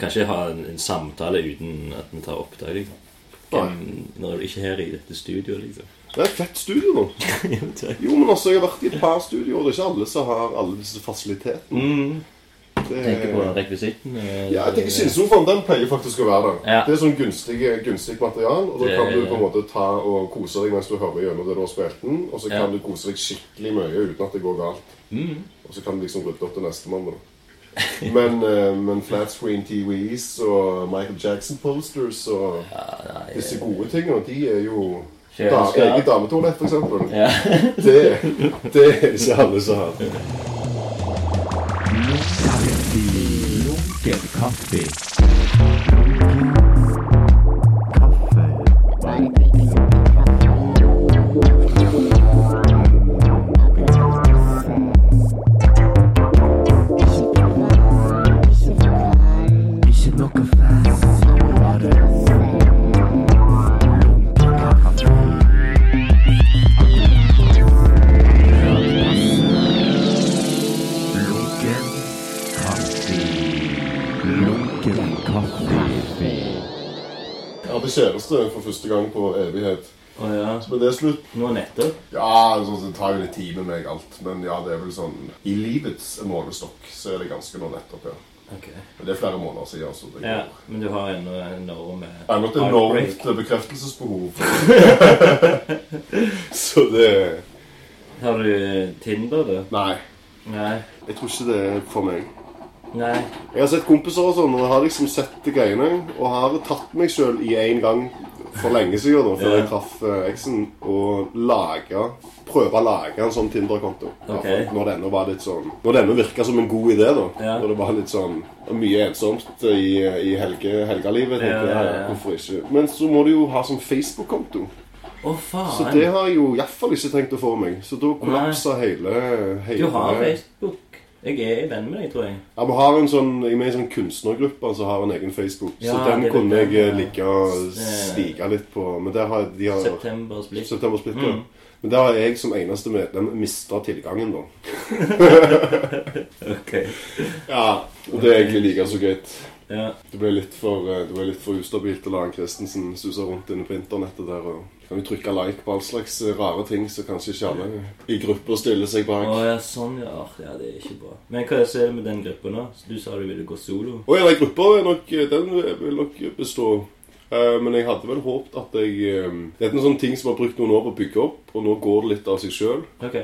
Kanskje ha en, en samtale uten at vi tar opptak, liksom. Hvem, når du ikke er her i dette studioet, liksom. Det er et fett studio nå. Jo, men også, jeg har vært i et par studioer. Det er ikke alle som har alle disse fasilitetene. Mm. Det Tenker på rekvisitten. eh, Ja, jeg tenker Skinnsofaen den pleier faktisk å være der. Ja. Det er sånn gunstig, gunstig material, og da kan du på en måte ta og kose deg mens du hører gjennom det du har spilt den, og så Ja. kan du kose deg skikkelig mye uten at det går galt. Mm. Og så kan du liksom rydde opp til nestemann. da. Men, eh, men flat screen TVs og Michael Jackson-posters og Ja, nei, disse gode tingene, de er jo da. Eget dametoalett, for eksempel. Ja. Det, det er ikke alle som har. Kaffe. Hadde kjæreste for første gang på evighet. Oh, ja. Men det er slutt. Nå nettopp? Ja, altså, det tar jo litt tid med meg alt. Men ja, det er vel sånn I livets målestokk så er det ganske nå nettopp, ja. Ok. Men det er flere måneder siden. Altså, det Ja, går. men du har ennå enorm Jeg har et enormt bekreftelsesbehov. så det Har du Tinder, du? Nei. Nei. Jeg tror ikke det er for meg. Nei. Jeg har sett kompiser og sånn, og jeg har liksom sett de greiene. Og har tatt meg sjøl i en gang for lenge siden, da, før Ja. jeg traff eh, eksen, og laga Prøve å lage en sånn Tinder-konto. Okay. Når det var litt sånn Når virka som en god idé, da. Ja. Når det var litt sånn mye ensomt i, i helge, ja, ja, ja. Hvorfor ikke? Men så må du jo ha sånn Facebook-konto. Oh, faen. Så det har jeg jo iallfall ikke tenkt å få meg. Så da kollapsa hele, hele Du har Facebook. Jeg er venn med deg, tror jeg. ja, vi har en sånn, Jeg er med i en sånn kunstnergruppe som har en egen Facebook. Ja, så den kunne jeg ja. like å stige litt på. Men der har de har September Split. September Split, ja. Mm. Men der har jeg som eneste medlem mista tilgangen, da. Ok. Ja, Og det er egentlig like så greit. Ja. Det ble litt for, eh, det ble litt for ustabilt å la Christensen suse rundt inne på internettet der. og Kan jo trykke like på all slags rare ting så kanskje ikke alle i grupper stiller seg bak. bak. ja, sånn, ja. Ja, det er ikke bra. Men hva er det med den gruppa nå? Du sa du ville gå solo. Og ja, den gruppa den vil nok bestå. Uh, men jeg hadde vel håpet at jeg eh, Det er en sånn ting som har brukt noen år på å bygge opp, og nå går det litt av seg sjøl. Ok.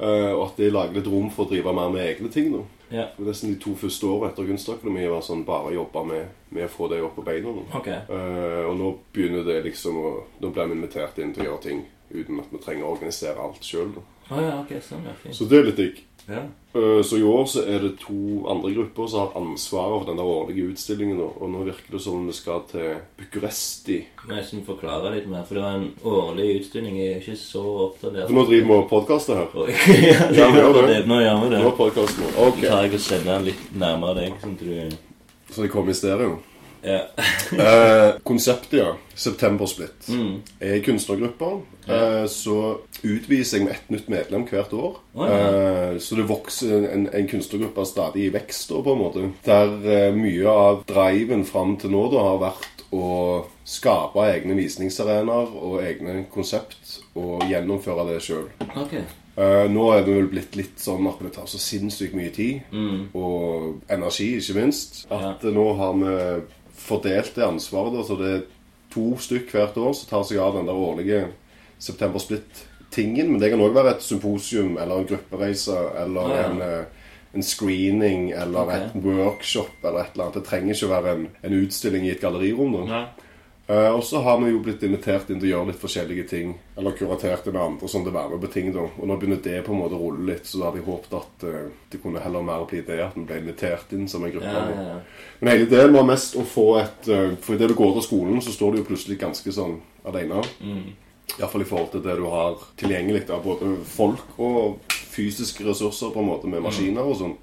og at det lager litt rom for å drive mer med egne ting nå. Ja. Nesten de to første årene etter Kunstakademiet var sånn bare jobba med, med å få det opp på beina. Okay. Ok. Eh, og nå begynner det liksom å Nå blir vi invitert inn til å gjøre ting uten at vi trenger å organisere alt sjøl. Å ja, okay, Sånn, ja. Så det er litt digg. Ja. Eh, Så i år så er det to andre grupper som har ansvaret for den der årlige utstillingen. Og nå virker det som om vi skal til Bucuresti. Nesten forklare litt mer, for det var en årlig utstilling. Jeg er ikke så oppdatert. For nå driver vi og podkaster her. Ja, det Ja, vi gjør det. det. Nå gjør vi det. Nå er podcasten vår. Ok. Så tar jeg og sender den litt nærmere deg, sånn du Så det kommer i stereo. Eh, konseptet, ja. September-split. Mm. Jeg er i kunstnergruppa, eh, så utviser jeg med ett nytt medlem hvert år. Oh, ja. eh, så det vokser en, en kunstnergruppe stadig i vekst, da, på en måte. Der eh, mye av driven fram til nå da har vært å skape egne visningsarenaer og egne konsept, og gjennomføre det sjøl. Ok. Eh, nå er det vel blitt litt sånn at det tar så sinnssykt mye tid, Mm. og energi, ikke minst, at Ja. nå har vi fordelt det ansvaret. Da, så det er to stykk hvert år som tar seg av den der årlige September Split-tingen. Men det kan òg være et symposium eller en gruppereise eller Ah, ja. en, eh, en screening eller okay. et workshop eller et eller annet. Det trenger ikke være en, en utstilling i et gallerirom. Da. Nei. Eh, og så har vi jo blitt invitert inn til å gjøre litt forskjellige ting. Eller kuratert med andre som det være med på ting. da. Og nå begynner det på en måte å rulle litt, så da hadde jeg håpet at uh, det kunne heller mer bli det at vi ble invitert inn som en gruppe. Ja, ja, ja. Men hele ideen var mest å få et uh, For idet du går til skolen, så står du jo plutselig ganske sånn alene. Mm. Iallfall i forhold til det du har tilgjengelig av både folk og fysiske ressurser, på en måte, med maskiner og sånn.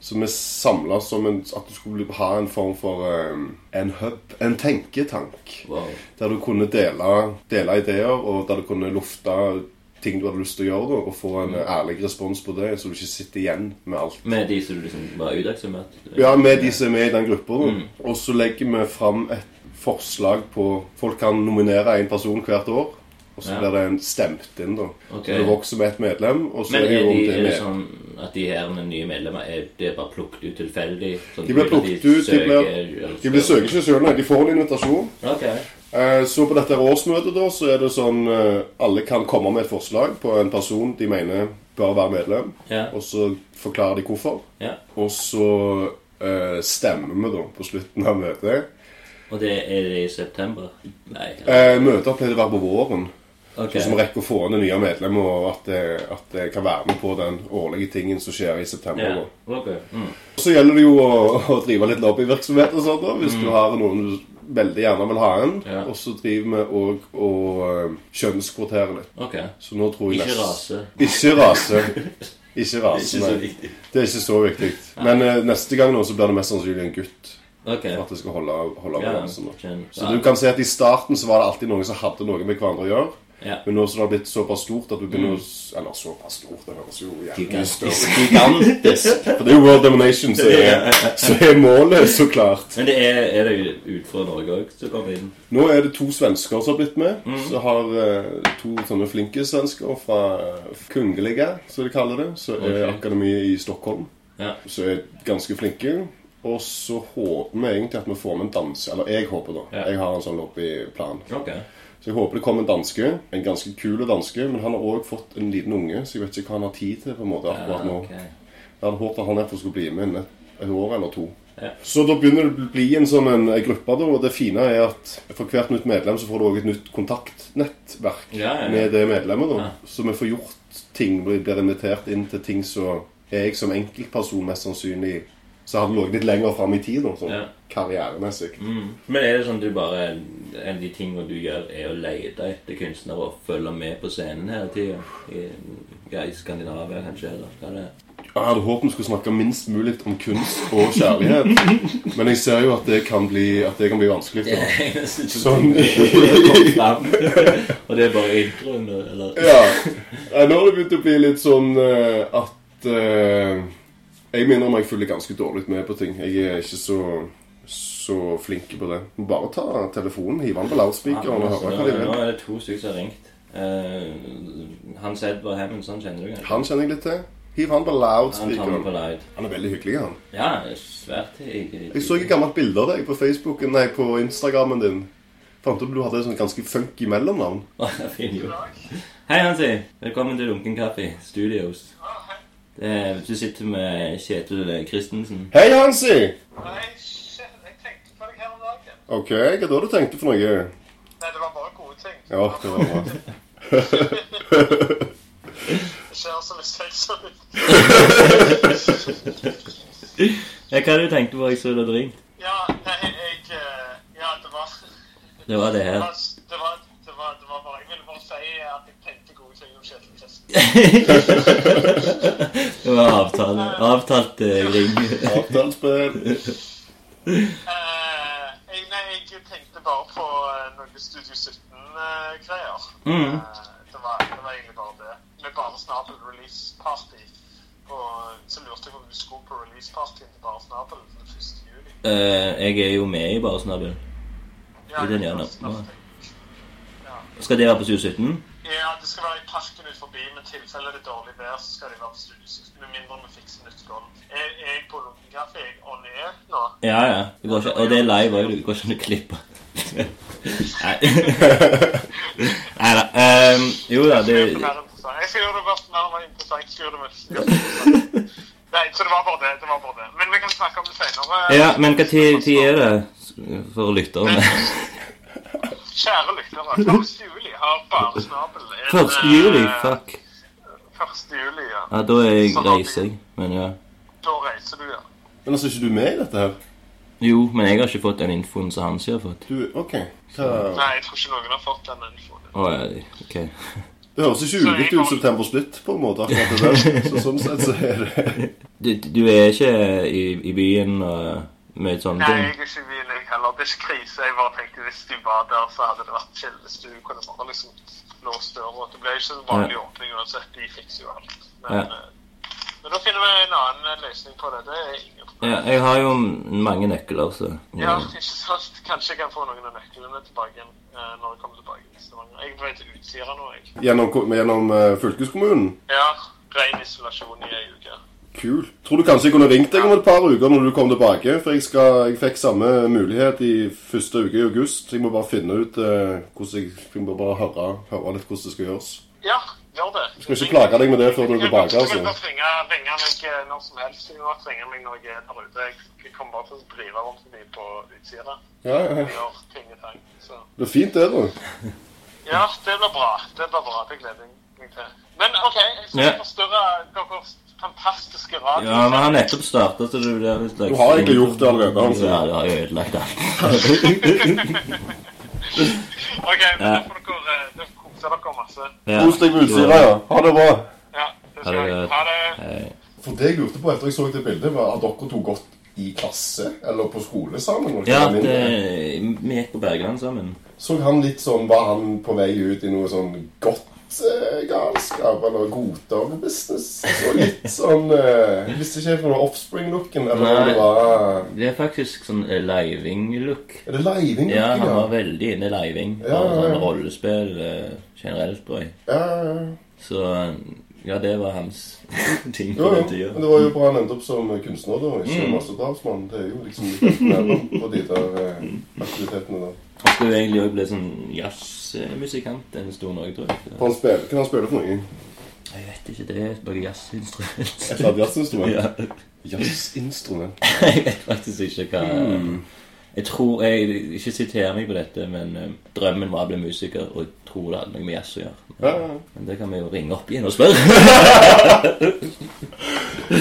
Så vi samla som en, at du skulle ha en form for um, en hub, en tenketank. Wow. Der du kunne dele, dele ideer, og der du kunne lufte ting du hadde lyst til å gjøre, og få en mm. ærlig respons på det, så du ikke sitter igjen med alt. Med de som du liksom var utaksammert? Ja, med de som er med i den gruppa. Mm. Og så legger vi fram et forslag på Folk kan nominere en person hvert år. Og så Ja. blir det en stemt inn, da. Okay. Så det vokser med et medlem, og så Men er det jo om de, det er det sånn at de her med nye medlemmer er det bare plukket ut tilfeldig? Sånn De blir plukket ut, de blir- De blir søker ikke sjøl, nei. De får en invitasjon. Okay. Eh, Så på dette årsmøtet da, så er det sånn eh, Alle kan komme med et forslag på en person de mener bør være medlem. Ja. Og så forklarer de hvorfor. ja. Og så eh, stemmer vi da på slutten av møtet. Og det er det i september? Nei. Eh, Møter pleier å være på våren. Ok. Så vi rekker å få inn nye medlemmer, og at det, at jeg kan være med på den årlige tingen som skjer i september. Yeah. Okay. Mm. Så gjelder det jo å, å drive litt lobbyvirksomhet og sånt da, hvis du har noen du veldig gjerne vil ha en. Yeah. Og så driver vi òg og eh, kjønnskvoterer litt. Okay. Så nå tror jeg Ikke rase. Ikke rase. Ikke rase, nei. Det er ikke så viktig. Men uh, neste gang nå så blir det mest sannsynlig en gutt. Okay. For at det skal holde, holde balansen. Så du kan si at i starten så var det alltid noen som hadde noe med hverandre å gjøre. Ja. Men nå som det har blitt såpass stort at du begynner å Eller såpass stort, det høres jo Gigantisk. Gigantisk. For det er jo World Domination som er, så er målet, så klart. Men det er, er det jo ut fra Norge òg som kommer inn? Nå er det to svensker som har blitt med. Mm. Så har uh, to sånne flinke svensker fra Kungelige, som de kaller det. Så er Ok. akademiet i Stockholm. Ja. Så er ganske flinke. Og så håper vi egentlig at vi får med en danse. Eller jeg håper, da. Ja. Jeg har en sånn lobbyplan. Ok. Så jeg håper det kommer en danske. En ganske kul danske. Men han har òg fått en liten unge, så jeg vet ikke hva han har tid til på en måte akkurat nå. Ja, okay. Jeg hadde håpet at han derfor skulle bli med et, år eller to. Ja. Så da begynner det å bli en sånn en, gruppe, da, og det fine er at for hvert nytt medlem så får du òg et nytt kontaktnettverk Ja, ja, med det medlemmet. da. Så vi får gjort ting, blir invitert inn til ting som jeg som enkeltperson mest sannsynlig så hadde ligget litt lenger fram i tid, sånn Ja. karrieremessig. Mm. Men er det sånn at du bare En av de tingene du gjør, er å lete etter kunstnere og følge med på scenen hele tida? I, ja, I Skandinavia, kanskje? Eller hva er det? Jeg hadde håpet vi skulle snakke minst mulig om kunst og kjærlighet. Men jeg ser jo at det kan bli, det kan bli vanskelig. Da. er Sånn. Og det er bare introen, eller? Ja. Nå har det begynt å bli litt sånn eh, at eh, Jeg minner om jeg følger ganske dårlig med på ting. Jeg er ikke så, så flink på det. Bare ta telefonen, hive den på loudspeakeren og høre hva de vil. nå er det to stykker som har ringt. Uh, Hans Edvard Hemmensson kjenner du kanskje? Han kjenner jeg litt til. Hiv han på Han tar loudspeakeren. på loud. Han er veldig hyggelig, han. Ja, svært hyggelig. Jeg så et gammelt bilde av deg på Facebooken, nei, på Instagrammen din. Fant at du hadde et sånt ganske funky mellomnavn. Hei, Hansi. Velkommen til Lunken Kaffe Studios. Det er, du sitter med Kjetil Christensen. Hei, Hansi! Hei, jeg tenkte på deg her om dagen. Ok, hva da du tenkte for noe? Nei, det var bare gode ting. Ja, det var bra. Det ser jeg sier så litt. Ja, hva du tenkte på jeg så du hadde ringt? Ja, nei, jeg eh, Ja, det var Det var det Det her. det var, det var, Det var avtale. Avtalt eh, ring. Avtalespill. Uh, jeg, nei, jeg tenkte bare på eh, noe Studio 17-greier. Uh, det, var, det var egentlig bare det. Med Bare Snabel release party. Og så lurte jeg på om du skulle på release partyen til Bare Snabel den 1. juli. Eh, jeg er jo med i Bare snabel. Ja, I den gjerne. Ja. Skal det være på 2017? Ja, det skal være i parken ut forbi, men i tilfelle det er dårlig vær, så skal de være på studiet. Med mindre vi fikser nytt gulv. Er jeg på Lunkenkaffe jeg on air nå? Ja, ja. Det ikke, og det er live òg. Det går ikke an å klippe. Nei. Nei da. Um, jo da, det Jeg skal gjøre det verst mer mer interessant. Jeg skal gjøre det mest. Nei, så det var bare det. det var bare det. Men vi kan snakke om det senere. Ja, men hva tid, tid er det for lytterne? Kjære lyttere, 1. har Bare Snabel en, 1. juli? eh, Fuck. 1. juli, ja. Ja, da er jeg, reiser jeg. Men ja. Da reiser du, ja. Men altså, er ikke du med i dette her? Jo, men jeg har ikke fått den infoen som Hansi har fått. Du, ok. Hva? Nei, jeg tror ikke noen har fått den infoen. Å ja, ok. Det høres ikke ulikt ut som Tempo Splitt, på en måte. akkurat det der. Så sånn sett så er det Du, du er ikke i, i byen og med sånne Nei, jeg er ikke jeg heller. Det er ikke krise. Jeg bare tenkte hvis du var der, så hadde det vært chill hvis du kunne bare liksom låst døra. Det ble ikke en vanlig åpning uansett. De fikser jo alt. Men, Ja. eh, men da finner vi en annen løsning på det. Det er ingen problem. Ja, jeg har jo mange nøkler, så Ja, ikke sant? Kanskje jeg kan få noen av nøklene tilbake igjen eh, når jeg kommer tilbake til Stavanger. Jeg er på vei til Utsira nå, jeg. Gjennom, gjennom eh, fylkeskommunen? Ja, ren isolasjon i ei uke. Kult. Tror du kanskje jeg kunne ringt deg om et par uker når du kom tilbake? For jeg, skal, jeg fikk samme mulighet i første uke i august. Jeg må bare finne ut eh, hvordan jeg, jeg må bare høre, høre litt hvordan det skal gjøres. Ja, gjør det. Skal ikke plage deg med det før du er tilbake, Du altså. kan bare ringe, ringe meg eh, når som helst. Du kan ringe meg når jeg er der ute. Jeg- Jeg kommer bare til å drive rundt mye på utsida. Ja, ja. ting i tang. Så Det er fint, det, da. ja, det blir bra. Det blir bra. Det gleder jeg meg til. Men OK, jeg skal Ja. forstyrre deres fantastiske radio. Ja, men han nettopp starta, så du blir litt Du har egentlig gjort det allerede, altså. Ja, du har jo ødelagt alt. OK, men Ja. da får dere eh, da dere masse. Ja. Kos deg med Utsira, ja. Ha det bra. Ja, det skal jeg. Ha det. Hei. For det jeg lurte på etter jeg så det bildet, var at dere to gått i klasse eller på skole sammen. Ja, det vi gikk på Bergeland sammen. Så han litt sånn, Var han på vei ut i noe sånn godt galskap eller godterbusiness? Så litt sånn eh, visste ikke jeg for noe offspring-looken eller Nei. det var Det er faktisk sånn eh, living-look. Er det living? Ja, han var veldig inne i living. Ja, Og ja, ja. sånn rollespill eh, generelt, tror jeg. ja, ja, ja. Så ja, det var hans ting på jo. den tida. Men det var jo bra han endte opp som kunstner, da. Ikke Mm. massedrapsmann. Det er jo liksom litt mellom på de der eh, aktivitetene der. Han skulle egentlig også bli sånn jazzmusikant en stund òg, tror jeg. Han spiller, Hva han spille for noe? Jeg vet ikke, det er noe jazzinstrument. Et jazzinstrument? ja. Jazzinstrument. Jeg vet faktisk ikke hva Jeg tror jeg, Ikke siter meg på dette, men eh, drømmen var å bli musiker, og jeg tror det hadde noe med jazz å gjøre. Ja, ja. Men det kan vi jo ringe opp igjen og spørre.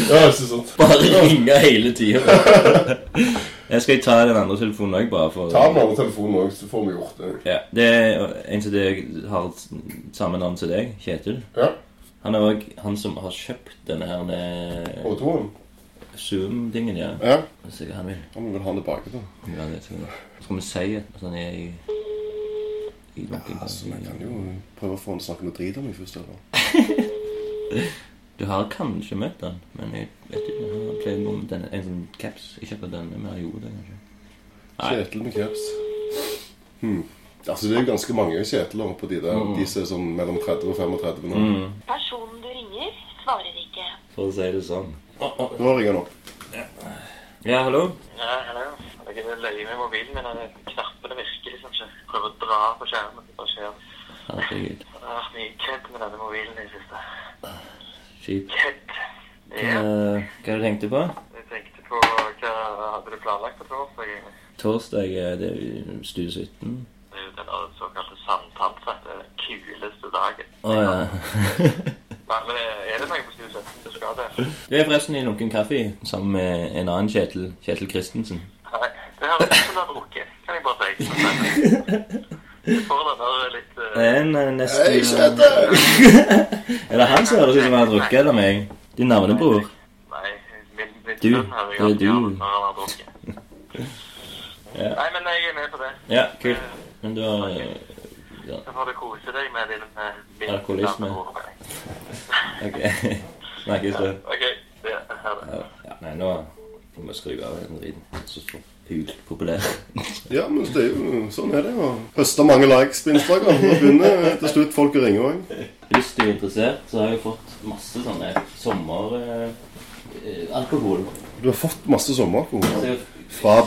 ja ikke sant. Bare ringe hele tida. Jeg skal ta den andre telefonen òg, bare for Ta den andre telefonen òg, så får vi gjort det. Ja, Det er en som har samme navn som deg, Kjetil. Ja. Han er òg han som har kjøpt denne her med H2-en. Zoom-dingen, ja. Ja. Hvis ikke han vil Han vil ha den tilbake, da. ja, det tror jeg. Skal vi si at han er i i Ja, Altså, Vi kan jo prøve å få han til å snakke noe drit om meg først. eller? Du har kanskje møtt han, men jeg vet ikke. Han har pleid med denne, en sånn caps. Ikke akkurat denne, men han gjorde det, kanskje. Nei. Kjetil med caps. Hmm. Altså, det er jo ganske mange Kjetiler på de der. De som er sånn mellom 30 og 35 nå. Mm, Personen du ringer, svarer ikke. for å si det sånn. Nå ringer han opp. Ja, hallo? Ja, hallo. Jeg er løye med mobilen min. og Knappene virker liksom ikke. Prøver å dra på skjermen. Det bare skjer. Herregud. Det har vært mye kødd med denne mobilen i det siste. Kjipt. Kødd. Ja. hva du tenkte på? Jeg tenkte på hva hadde du planlagt på torsdag? egentlig? Torsdag er det Studio 17. Det er jo den såkalte sandtannsette kuleste dagen. Å ja. Nei, men er det noe på Studio 17 du skal til? Du er forresten i Lunken Kaffe sammen med en annen Kjetil, Kjetil Christensen. Nei, det høres ut som du har drukket, kan jeg bare si. Du får den der litt Det uh, er en eh, nesten Hei, Kjetil! Er det han som høres ut som han har drukket, eller meg? Din navnebror? Nei, min, min Du, sønn hører er du. når han har drukket. Ja. Nei, men jeg er med på det. Ja, kult. Men du har eh, ja, Så får du kose deg med din uh, Alkoholisme. OK. Snakkes, du. Ok, det er det. Ja, ja, nei, nå må vi skru av den driten. Så så Hult populær. Ja, men det er jo sånn er det. å høste mange likes på Instagram. Nå begynner til slutt folk å ringe òg. Hvis du er interessert, så har jeg fått masse sånne sommeralkohol. Eh, alkohol. Du har fått masse sommeralkohol Altså, fra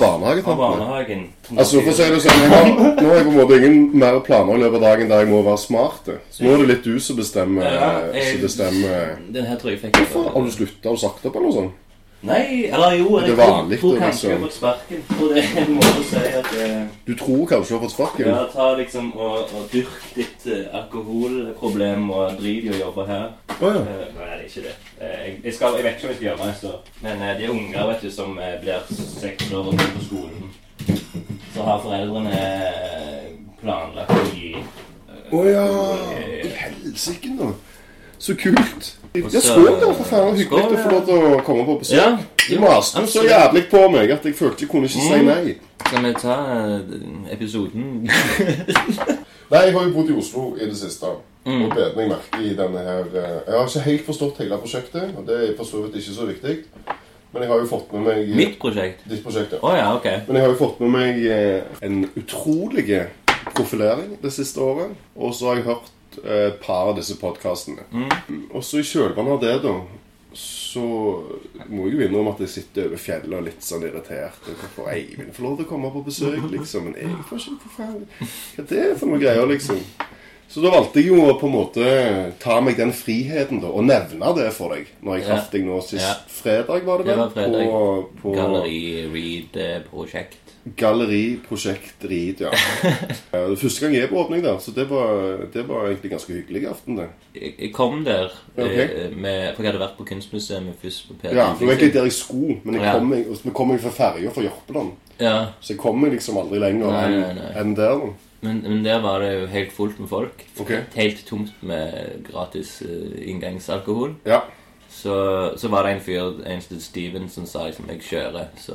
fra barnehagen. Altså, for å si det sånn, jeg har, Nå har jeg på en måte ingen mer planer i løpet av dagen der jeg må være smart. Så nå er det litt du som bestemmer. Ja, jeg- som bestemmer. Den her tror jeg fikk Hvorfor? Har du slutta? å sagt opp, eller noe sånt? Nei, eller jo, Det jeg er tror, vanlig, tror det, kanskje jeg har fått sparken. For det er en måte å si at eh, Du tror kanskje du har fått sparken? Ja, ta liksom og, og dyrk ditt eh, alkoholproblem og drit i å jobbe her. Oh, ja. Eh, nei, det er ikke det. Eh, jeg, jeg, skal, jeg vet ikke om jeg skal gjøre det neste år. Men eh, de unger vet du, som eh, blir seks år og går på skolen, så har foreldrene planlagt å gi eh, oh, ja. helsike, nå. Så kult. Ja, skål, da, for faen. Hyggelig å få lov til å komme på besøk. Ja, Du maste så jævlig på meg at jeg følte jeg kunne ikke si Mm. nei. Skal vi ta eh, episoden? Nei, jeg har jo bodd i Oslo i det siste. Mm. Og bet meg merke i denne her eh, Jeg har ikke helt forstått hele prosjektet, og det er for så vidt ikke så viktig. Men jeg har jo fått med meg Mitt prosjekt? ditt prosjekt. ja. Oh, ja, ok. Men jeg har jo fått med meg eh, en utrolig profilering det siste året. Og så har jeg hørt eh, et par av disse podkastene. Og så i kjølvannet av det, da, så må jeg jo innrømme at jeg sitter over fjellet og litt sånn irritert. Hvorfor Eivind får lov til å komme på besøk, liksom? Men jeg får ikke Hva faen? Hva er det for noen greier, liksom? Så da valgte jeg jo å på en måte ta meg den friheten da, og nevne det for deg. Når jeg traff deg nå sist Ja. fredag, var det Det vel? var fredag. På, på Galleri Read-prosjekt. Galleriprosjekt Rid, ja. Det Første gang jeg er på åpning der, så det var, det var egentlig ganske hyggelig aften, det. Jeg jeg kom der eh, med For jeg hadde vært på Kunstmuseet først på Per Ja, det var egentlig der jeg skulle, men jeg Ja. kom jeg, vi kom meg fra ferja fra Jørpeland. Ja, Så jeg kom meg liksom aldri lenger enn nei. der. men, men der var det jo helt fullt med folk. Okay. Helt tomt med gratis uh, inngangsalkohol. Ja. Så, så var det en fyr, en Steven, som sa liksom 'Jeg kjører', så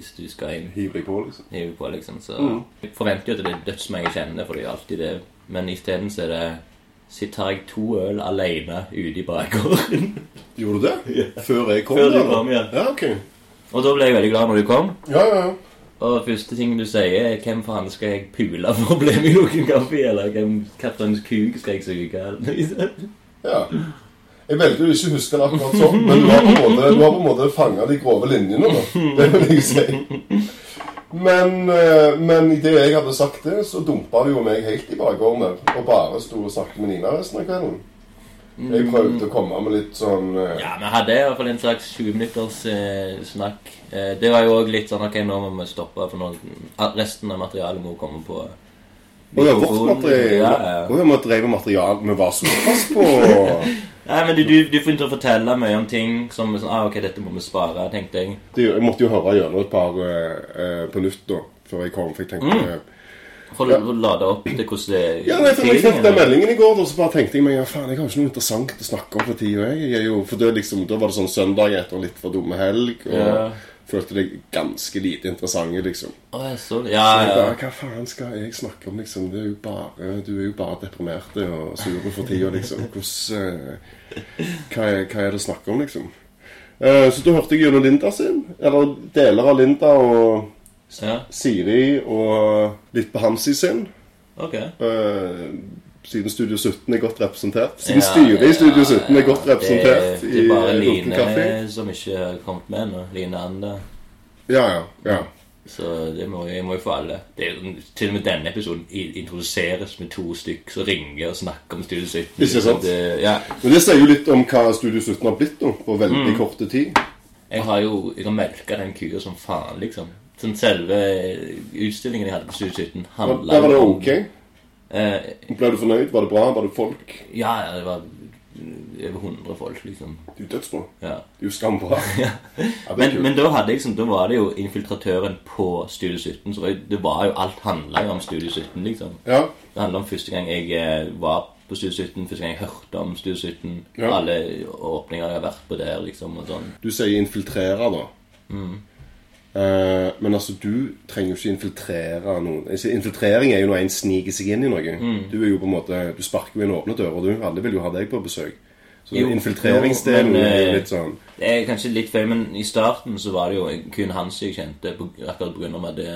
hvis du skal inn Hiv deg på, liksom. hive på, liksom. Så Mm. jeg forventer jo at det er dødsmange kjenner, for det er jo alltid det. Men isteden så er det Sitter tar jeg to øl alene ute i bakgården. Gjorde du det? Før jeg kom? Før du kom, ja. Ja, ok. Og da ble jeg veldig glad når du kom. Ja, ja, ja. Og første ting du sier, er 'Hvem faen skal jeg pule for å bli med i noen kaffe?' Eller 'Hvem kapteins kuk skal jeg suge?' ja. Jeg velger jo ikke å huske det akkurat sånn, men du har på en måte, du måte fanga de grove linjene. da. Det vil jeg si. Men, eh, men idet jeg hadde sagt det, så dumpa det jo meg helt i bakgården. Og bare sto og snakket med Nina resten av kvelden. Jeg prøvde å komme med litt sånn uh... Ja, vi hadde i hvert fall en slags 20 minutters uh, snakk. Uh, det var jo òg litt sånn Ok, nå må vi stoppe, for nå, resten av materialet må komme på Å ja, vårt materiale. Ja, ja. Ja, vi drev med materiale vi var såpass på Nei, men du, du, du får ikke å fortelle mye om ting som sånn, ah, Ok, dette må vi spare, tenkte jeg. det, Jeg måtte jo høre gjennom et par eh, eh, på nytt da, før jeg kom. For jeg tenkte Mm. For å å lade opp til hvordan det Ja, nei, for jeg fikk den er. meldingen i går, og så bare tenkte jeg meg ja, faen, jeg har jo ikke noe interessant å snakke om for tida. Jeg er jo, for det liksom, da var det sånn søndag etter litt for dumme helg, og Ja. Følte deg ganske lite interessante, liksom. Oh, jeg så det. Så jeg bare, Hva faen skal jeg snakke om, liksom? Det er bare, du er jo bare deprimert og sur for tida, liksom. Hvordan eh, hva, er, hva er det å snakke om, liksom? Eh, så da hørte jeg gjennom Linda sin, eller deler av Linda og ja. Siri og litt på Hansi sin. Ok. Siden Studio 17 er godt representert. Siden Ja, styret i Studio 17 er godt representert Det, det er bare i Lunken Kaffe. Line som ikke har kommet med ennå. Line Ander. Ja, ja, ja. Så det må jeg må jo få alle. Det er, til og med denne episoden introduseres med to stykk som ringer og snakker om Studio 17. Ikke sant? Det, ja. Men det sier jo litt om hva Studio 17 har blitt nå, på Mm. veldig korte tid. Jeg har jo jeg har melka den kua som faen, liksom. Sånn Selve utstillingen jeg hadde på Studio 17, Der handla var det ok. Eh, Ble du fornøyd? Var det bra? Var det folk? ja, ja, det var over 100 folk, liksom. Det er jo dødsbra. Ja. Det er skambra. Ja, er Men, men da liksom, da var det jo infiltratøren på Studio 17. Så det var jo alt handla jo om Studio 17, liksom. Ja, Det handler om første gang jeg eh, var på Studio 17, første gang jeg hørte om Studio 17. Ja. Alle åpninger jeg har vært på der, liksom, og sånn. du sier infiltrere, da. Mm. Eh, men altså, du trenger jo ikke infiltrere noen. Altså, infiltrering er jo når en sniker seg inn i noe. Mm. Du er jo på en måte Du sparker jo inn åpne dører, du. Alle vil jo ha deg på besøk. Så Jo, infiltreringsdelen men, er eh, litt sånn Det er kanskje litt feil, men i starten så var det jo kun Hans jeg kjente, på, akkurat av at vi hadde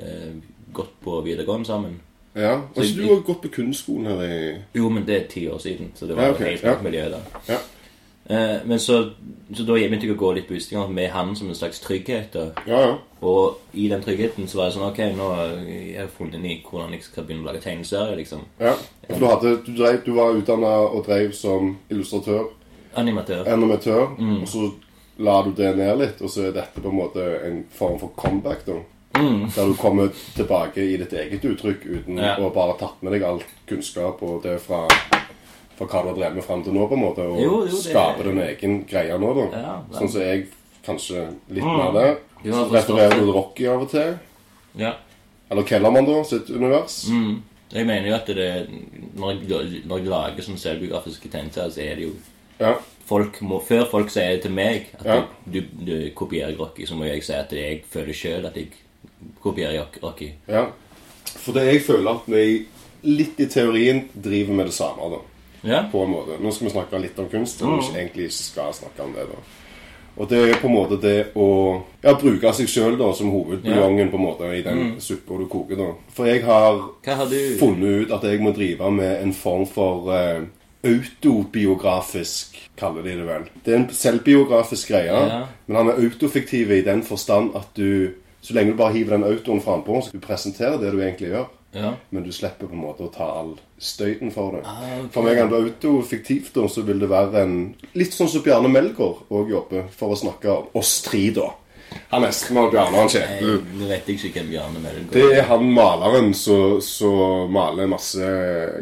eh, gått på videregående sammen. Ja. Altså, du har gått på kunstskolen her i Jo, men det er ti år siden, så det var Ja, jo ok, helt ja. annet miljø da. Ja. Eh, men så, så da begynte jeg å gå litt på utstillinger med han som en slags trygghet. Da. Ja, ja. Og i den tryggheten så var det sånn Ok, nå har jeg funnet inn i hvordan jeg skal begynne å lage tegneserier, liksom. ja. For du, hadde, du, drev, du var utdanna og drev som illustratør, Animatør. animatør, Mm. og så la du det ned litt, og så er dette på en måte en form for comeback, da. Mm. Der du kommer tilbake i ditt eget uttrykk uten Ja. å bare tatt med deg all kunnskap og det fra, fra hva du har drevet med fram til nå, på en måte, og Jo, jo, det- skape din egen greie nå, da. Ja, det... Sånn som jeg kanskje litt mer det. Mm. Har Så refererer du Rocky av og til. Ja. Eller Kellermann, da, sitt univers. Mm. Jeg mener jo at det Når jeg, når jeg lager sånne selvbiografiske tegneserier, så er det jo Ja. folk må, Før folk sier det til meg at Ja. du, du, du kopierer Rocky, så må jeg si at jeg føler sjøl at jeg kopierer Rocky. ja. For det jeg føler at vi litt i teorien driver med det samme, da. Ja. På en måte. Nå skal vi snakke litt om kunst, men vi egentlig ikke skal snakke om det. da. Og det er på en måte det å ja, bruke seg sjøl som hovedbuljongen på en måte i den suppa du koker. da. For jeg har har du funnet ut at jeg må drive med en form for uh, autobiografisk, kaller de det vel. Det er en selvbiografisk greie, Ja. men han er autofiktiv i den forstand at du så lenge du bare hiver den autoen frampå, så du presenterer det du egentlig gjør. Ja. Men du slipper på en måte å ta all støyten for det. Ah, okay. For meg er det autofiktivt, da, så vil det være en Litt sånn som Bjarne Melgaard òg jobber, for å snakke om oss tre, da. Han Espen og Bjarne han Kjetil. Nå vet jeg ikke hvem Bjarne Melgaard Det er han maleren som maler masse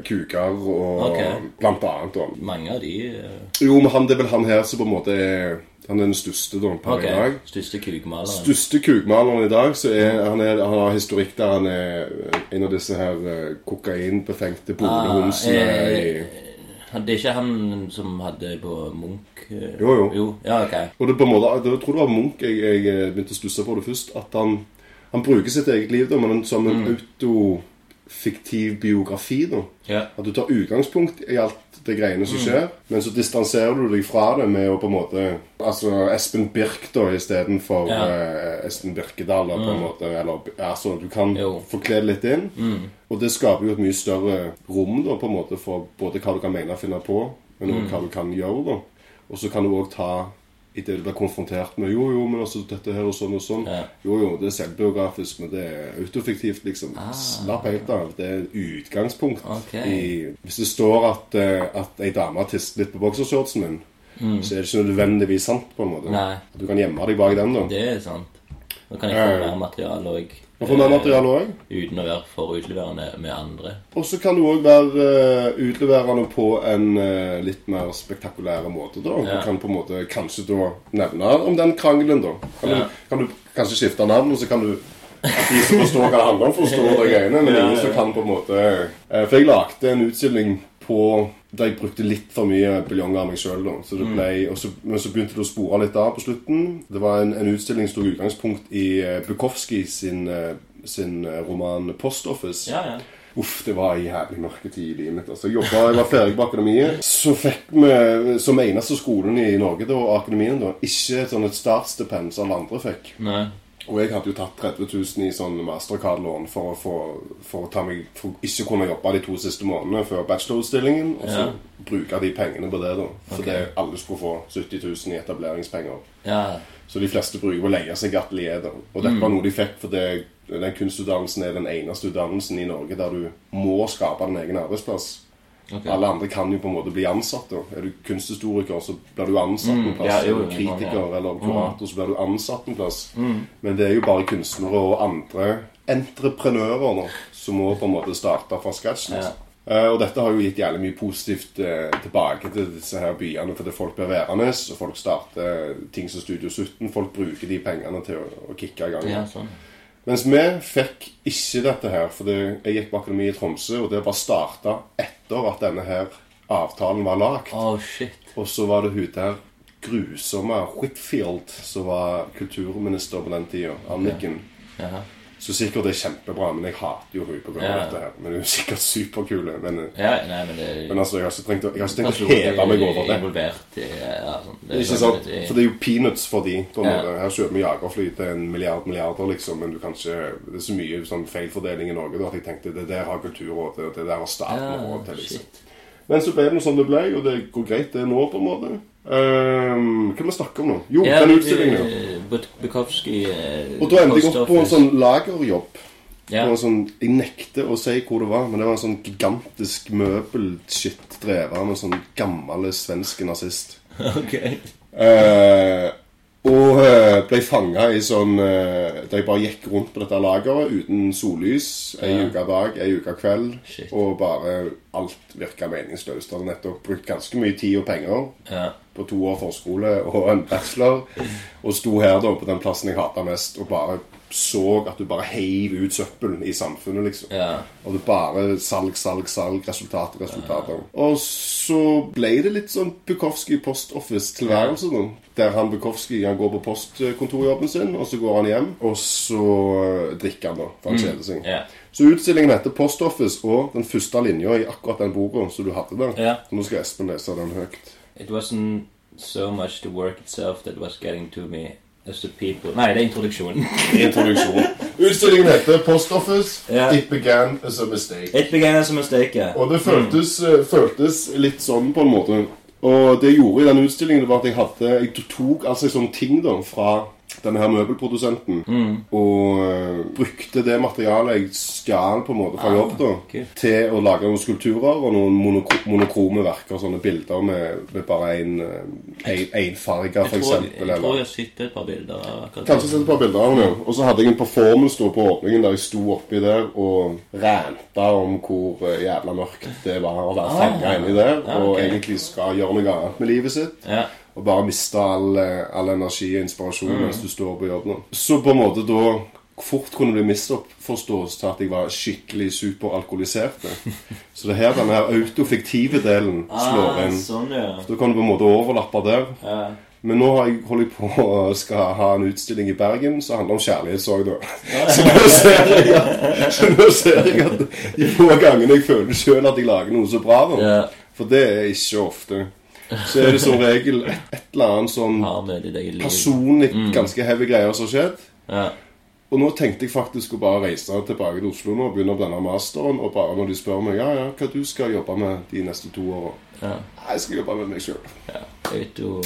kuker og okay. blant annet. Og. Mange av de eh, Jo, men han, det er vel han her som på en måte er Han er den største da, per okay. i dag. Største kukmaleren. Største kukmaleren i dag. Så er, han, er, han har historikk der han er en av disse her eh, kokainbefengte bodehomsene Ah, i eh, Det er ikke han som hadde på Munch eh, Jo, jo. jo. Ja, ok. Og det på en måte, jeg tror det var Munch jeg, jeg eh, begynte å stusse på det først. At han, han bruker sitt eget liv da, men som en autofiktiv biografi. da. Ja. At du tar utgangspunkt i alt det greiene som skjer, men så distanserer du deg fra det med å på en måte Altså Espen Birk da istedenfor Ja. uh, Espen Birkedal. da, på en måte, eller altså, Du kan forkle det litt inn. Og det skaper jo et mye større rom da, på en måte for både hva du kan mene og finne på, men også hva du kan gjøre. da. Og så kan du òg ta i det du blir konfrontert med Jo, jo, men altså dette her og sånn og sånn. Ja. Jo, jo, det er selvbiografisk, men det er autofiktivt, liksom. Slapp helt av. Det er utgangspunkt. okay. I, hvis det står at, eh, at ei dame tisser litt på boksershortsen min, så er det ikke nødvendigvis sant, på en måte. Nei. Du kan gjemme deg bak den, da. Det er sant. Da kan jeg få Eh. mer materiale òg. Og få mer materiale òg. Uten å være for utleverende med andre. Og så kan du òg være eh, utleverende på en eh, litt mer spektakulær måte. da. Ja. Du kan på en måte kanskje da nevne om den krangelen, da. Kan, Ja. du, kan du kanskje skifte navn, og så kan du at de som forstår hva det handler om, forstår de greiene. Men ingen som kan på en måte eh, For jeg lagde en utstilling på der jeg brukte litt for mye buljonger av meg sjøl. Mm. Men så begynte det å spore litt av på slutten. Det var en, en utstilling som tok utgangspunkt i uh, Bukowski sin, eh, sin eh, roman 'Post Office'. Ja, ja. Uff, det var en jævlig mørketid i livet mitt. Altså, jeg, jobbet, jeg var ferdig på akademiet. Så fikk vi, som eneste skolen i Norge, da, akademien, da, ikke sånn et startstipend som alle andre fikk. Nei. Og jeg hadde jo tatt 30 000 i sånn mastercard-lån for for meg For å ikke kunne jobbe de to siste månedene før bachelorstillingen. Og så Ja. bruke de pengene på det, da. For okay. det alle skulle få 70 000 i etableringspenger. Ja. Så de fleste bruker på å leie seg atelier. da. Og dette Mm. var noe de fikk fordi den kunstutdannelsen er den eneste utdannelsen i Norge der du må skape din egen arbeidsplass. Ok. Alle andre kan jo på en måte bli ansatt. da. Er du kunsthistoriker, så blir du ansatt en plass. Mm. ja, jo, er du kritiker ja. eller kurator, så blir du ansatt en plass. Mm. Men det er jo bare kunstnere og andre entreprenører nå som må på en måte starte fra scratch. Ja. Eh, og dette har jo gitt jævlig mye positivt eh, tilbake til disse her byene. Fordi folk blir værende, og folk starter ting som Studio 17. Folk bruker de pengene til å, å kicke i gang. ja, sånn. Mens vi fikk ikke dette her, for jeg gikk på akademi i Tromsø, og det bare starta etter at denne her avtalen var lagd. Oh, shit. Og så var det hun der grusomme Whitfield, som var kulturminister på den tida. Anniken. Jaha. Så sikkert det er kjempebra, men jeg hater jo hun pga. Ja. dette her. Men hun er sikkert superkule. Men, Ja, nei, men det men altså, jeg har ikke trengt har ikke tenkt å heve meg over det. Involvert i ja, sånn. Det Ikke sånn sant? litt- For det er jo peanuts for de. på en Ja. måte. Her kjøper vi jagerfly til en milliard milliarder, liksom, men du kan ikke, det er så mye sånn feilfordeling i Norge da, at jeg tenkte det der har Kulturrådet, og det der har staten råd til. liksom. shit. Men så ble det som det ble, og det går greit det nå, på en måte. Ehm, hva vi snakker om nå? Jo, Ja, den utstillingen. Buk- Bukowski uh, Og da endte jeg opp på en sånn lagerjobb. Ja. Sånn, jeg nekter å si hvor det var, men det var en sånn gigantisk møbelskitt drevet av en sånn gammel svensk nazist. Ok. Eh, og eh, ble fanga i sånn eh, Da jeg bare gikk rundt på dette lageret uten sollys ei Ja. uke dag, ei uke kveld. Shit. Og bare alt virka meningsløst. Hadde nettopp brukt ganske mye tid og penger Ja. på to år forskole og en bachelor. Og sto her da på den plassen jeg hata mest, og bare så at du bare heiv ut søppelen i samfunnet, liksom. Ja. Og det bare salg, salg, salg, resultater, resultater. Og så ble det litt sånn Bukowski Post Office-tilværelse, ja. Der han Bukowski han går på postkontorjobben sin, og så går han hjem, og så eh, drikker han, da. For han kjeder seg. Ja. Så utstillingen heter Post Office, og den første linja i akkurat den boka som du hadde der. Ja. Så nå skal Espen lese den høyt. It wasn't so much the work itself that was getting to me Nei, det er introduksjonen. Introduksjon. Utstillingen heter Post Office. yeah. It began as a mistake. It began as a mistake. ja. Og det føltes, mm. føltes litt sånn på en måte. Og det jeg gjorde i den utstillingen, var at jeg hadde Jeg tok altså sånne ting da fra denne her møbelprodusenten og uh, brukte det materialet jeg stjal på en måte fra jobb, da okay. til å lage noen skulpturer og noen monokro monokrome verker. Sånne bilder med, med bare én farge, for Jeg tror, jeg tror jeg har sett et par bilder akkurat Kanskje sett et par bilder av ja. Og så hadde jeg en performance da på åpningen der jeg sto oppi der og ranta om hvor eh, jævla mørkt det var å være Ah. fanga inni der, Ja, og egentlig skal gjøre noe annet med livet sitt. Ja. Og bare miste all, eh, all energi og inspirasjon Mm. mens du står på jobb nå. Så på en måte da fort kunne det misforstått til at jeg var skikkelig superalkoholisert. Så det er her denne her autofiktive delen slår Ah, inn. sånn, ja. Da kan du på en måte overlappe der. ja. Men nå har jeg holder jeg på å skal ha en utstilling i Bergen som handler om kjærlighetssorg. Så nå ser jeg at, så nå ser jeg at de få gangene jeg føler sjøl at jeg lager noe så bra, da, for det er ikke ofte, så er det som regel et, et eller annet sånn personlig ganske heavy greier som har skjedd. Ja. Og nå tenkte jeg faktisk å bare reise tilbake til Oslo nå og begynne på denne masteren. Og bare når de spør meg ja, ja, hva du skal jobbe med de neste to åra Ja. Jeg skal jobbe med meg sjøl. ja. Jeg tror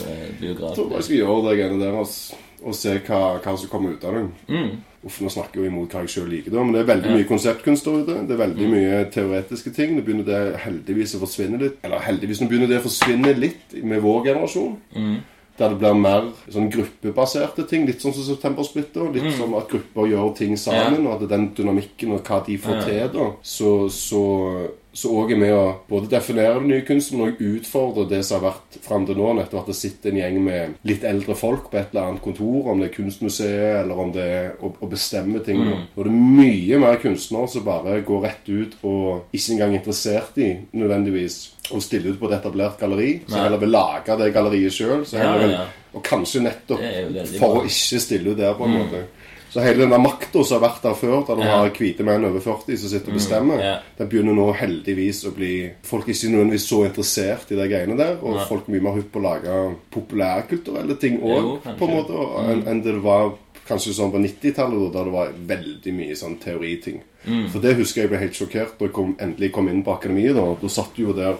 bare jeg skal gjøre det greiene der altså, og se hva, hva som kommer ut av det. Mm. Uff, nå snakker jeg jo imot hva jeg sjøl liker, da, men det er veldig mye konseptkunst der ute. Det er veldig Mm. mye teoretiske ting. Nå begynner det heldigvis å forsvinne litt. Eller heldigvis nå begynner det å forsvinne litt med vår generasjon. Mm. Der det blir mer sånn gruppebaserte ting. Litt sånn som September Splitter. Mm. Litt som at grupper gjør ting sammen, og at den dynamikken og hva de får Ja. til, da, så, så så òg er med å både definere den nye kunsten, men òg utfordre det som har vært fram til nå. Nettopp at det sitter en gjeng med litt eldre folk på et eller annet kontor, om det er Kunstmuseet, eller om det er å, å bestemme ting. Mm. Og det er mye mer kunstnere som bare går rett ut og ikke engang er interessert i nødvendigvis å stille ut på et etablert galleri. Så Nei. heller vil lage det galleriet sjøl. Ja, ja. Og kanskje nettopp for. Mm. å ikke stille ut der, på en måte. Så hele den der makta som har vært der før, der du Ja. har hvite menn over 40 som sitter og bestemmer, ja. den begynner nå heldigvis å bli Folk er ikke nødvendigvis så interessert i de greiene der, og Nei. folk er mye mer hypp på å lage populærkulturelle ting òg, på en måte, og- enn en det var kanskje sånn på 90-tallet, da det var veldig mye sånn teoriting. Mm. For det husker jeg ble helt sjokkert da jeg kom, endelig kom inn på akademiet. Da Da satt du jo der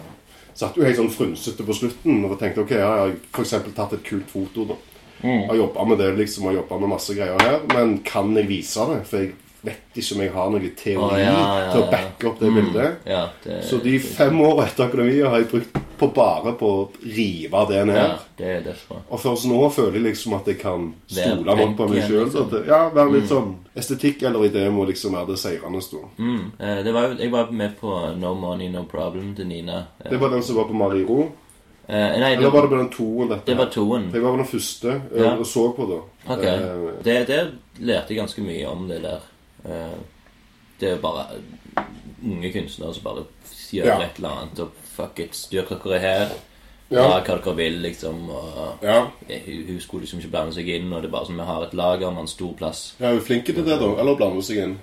Satt jo helt sånn frynsete på slutten og tenkte ok, jeg har eksempel tatt et kult foto. da Mm. har jobba med det, liksom, har jobba med masse greier her. Men kan jeg vise det? For jeg vet ikke om jeg har noe teori oh, ja, ja, til å ja. backe opp det bildet. Ja, det, Så de fem åra etter akademiet har jeg brukt på bare på å rive det ned. Ja, det er. Og først nå føler jeg liksom at jeg kan stole nok på meg sjøl. liksom. Ja, være litt sånn Estetikk eller idé må liksom være det seirende stå. Mm. Eh, Det jeg var med på No Money, No Problem til Nina. Det var den som var på Mariro. Eh, nei, Eller var det på den toen? Dette? det var toen. Jeg var på den første eh, Ja. og så på det. Ok. Eh, Det, det lærte jeg ganske mye om det der. Eh, Det er jo bare unge kunstnere som bare gjør Ja. et eller annet og fuck it, styr dere her. Ja. Ja. hva dere vil, liksom. Og ja. hun, hun skulle liksom ikke blande seg inn, og det er bare som vi har et lager med en stor plass. Jeg er jo flink til det, da. Eller blande seg inn.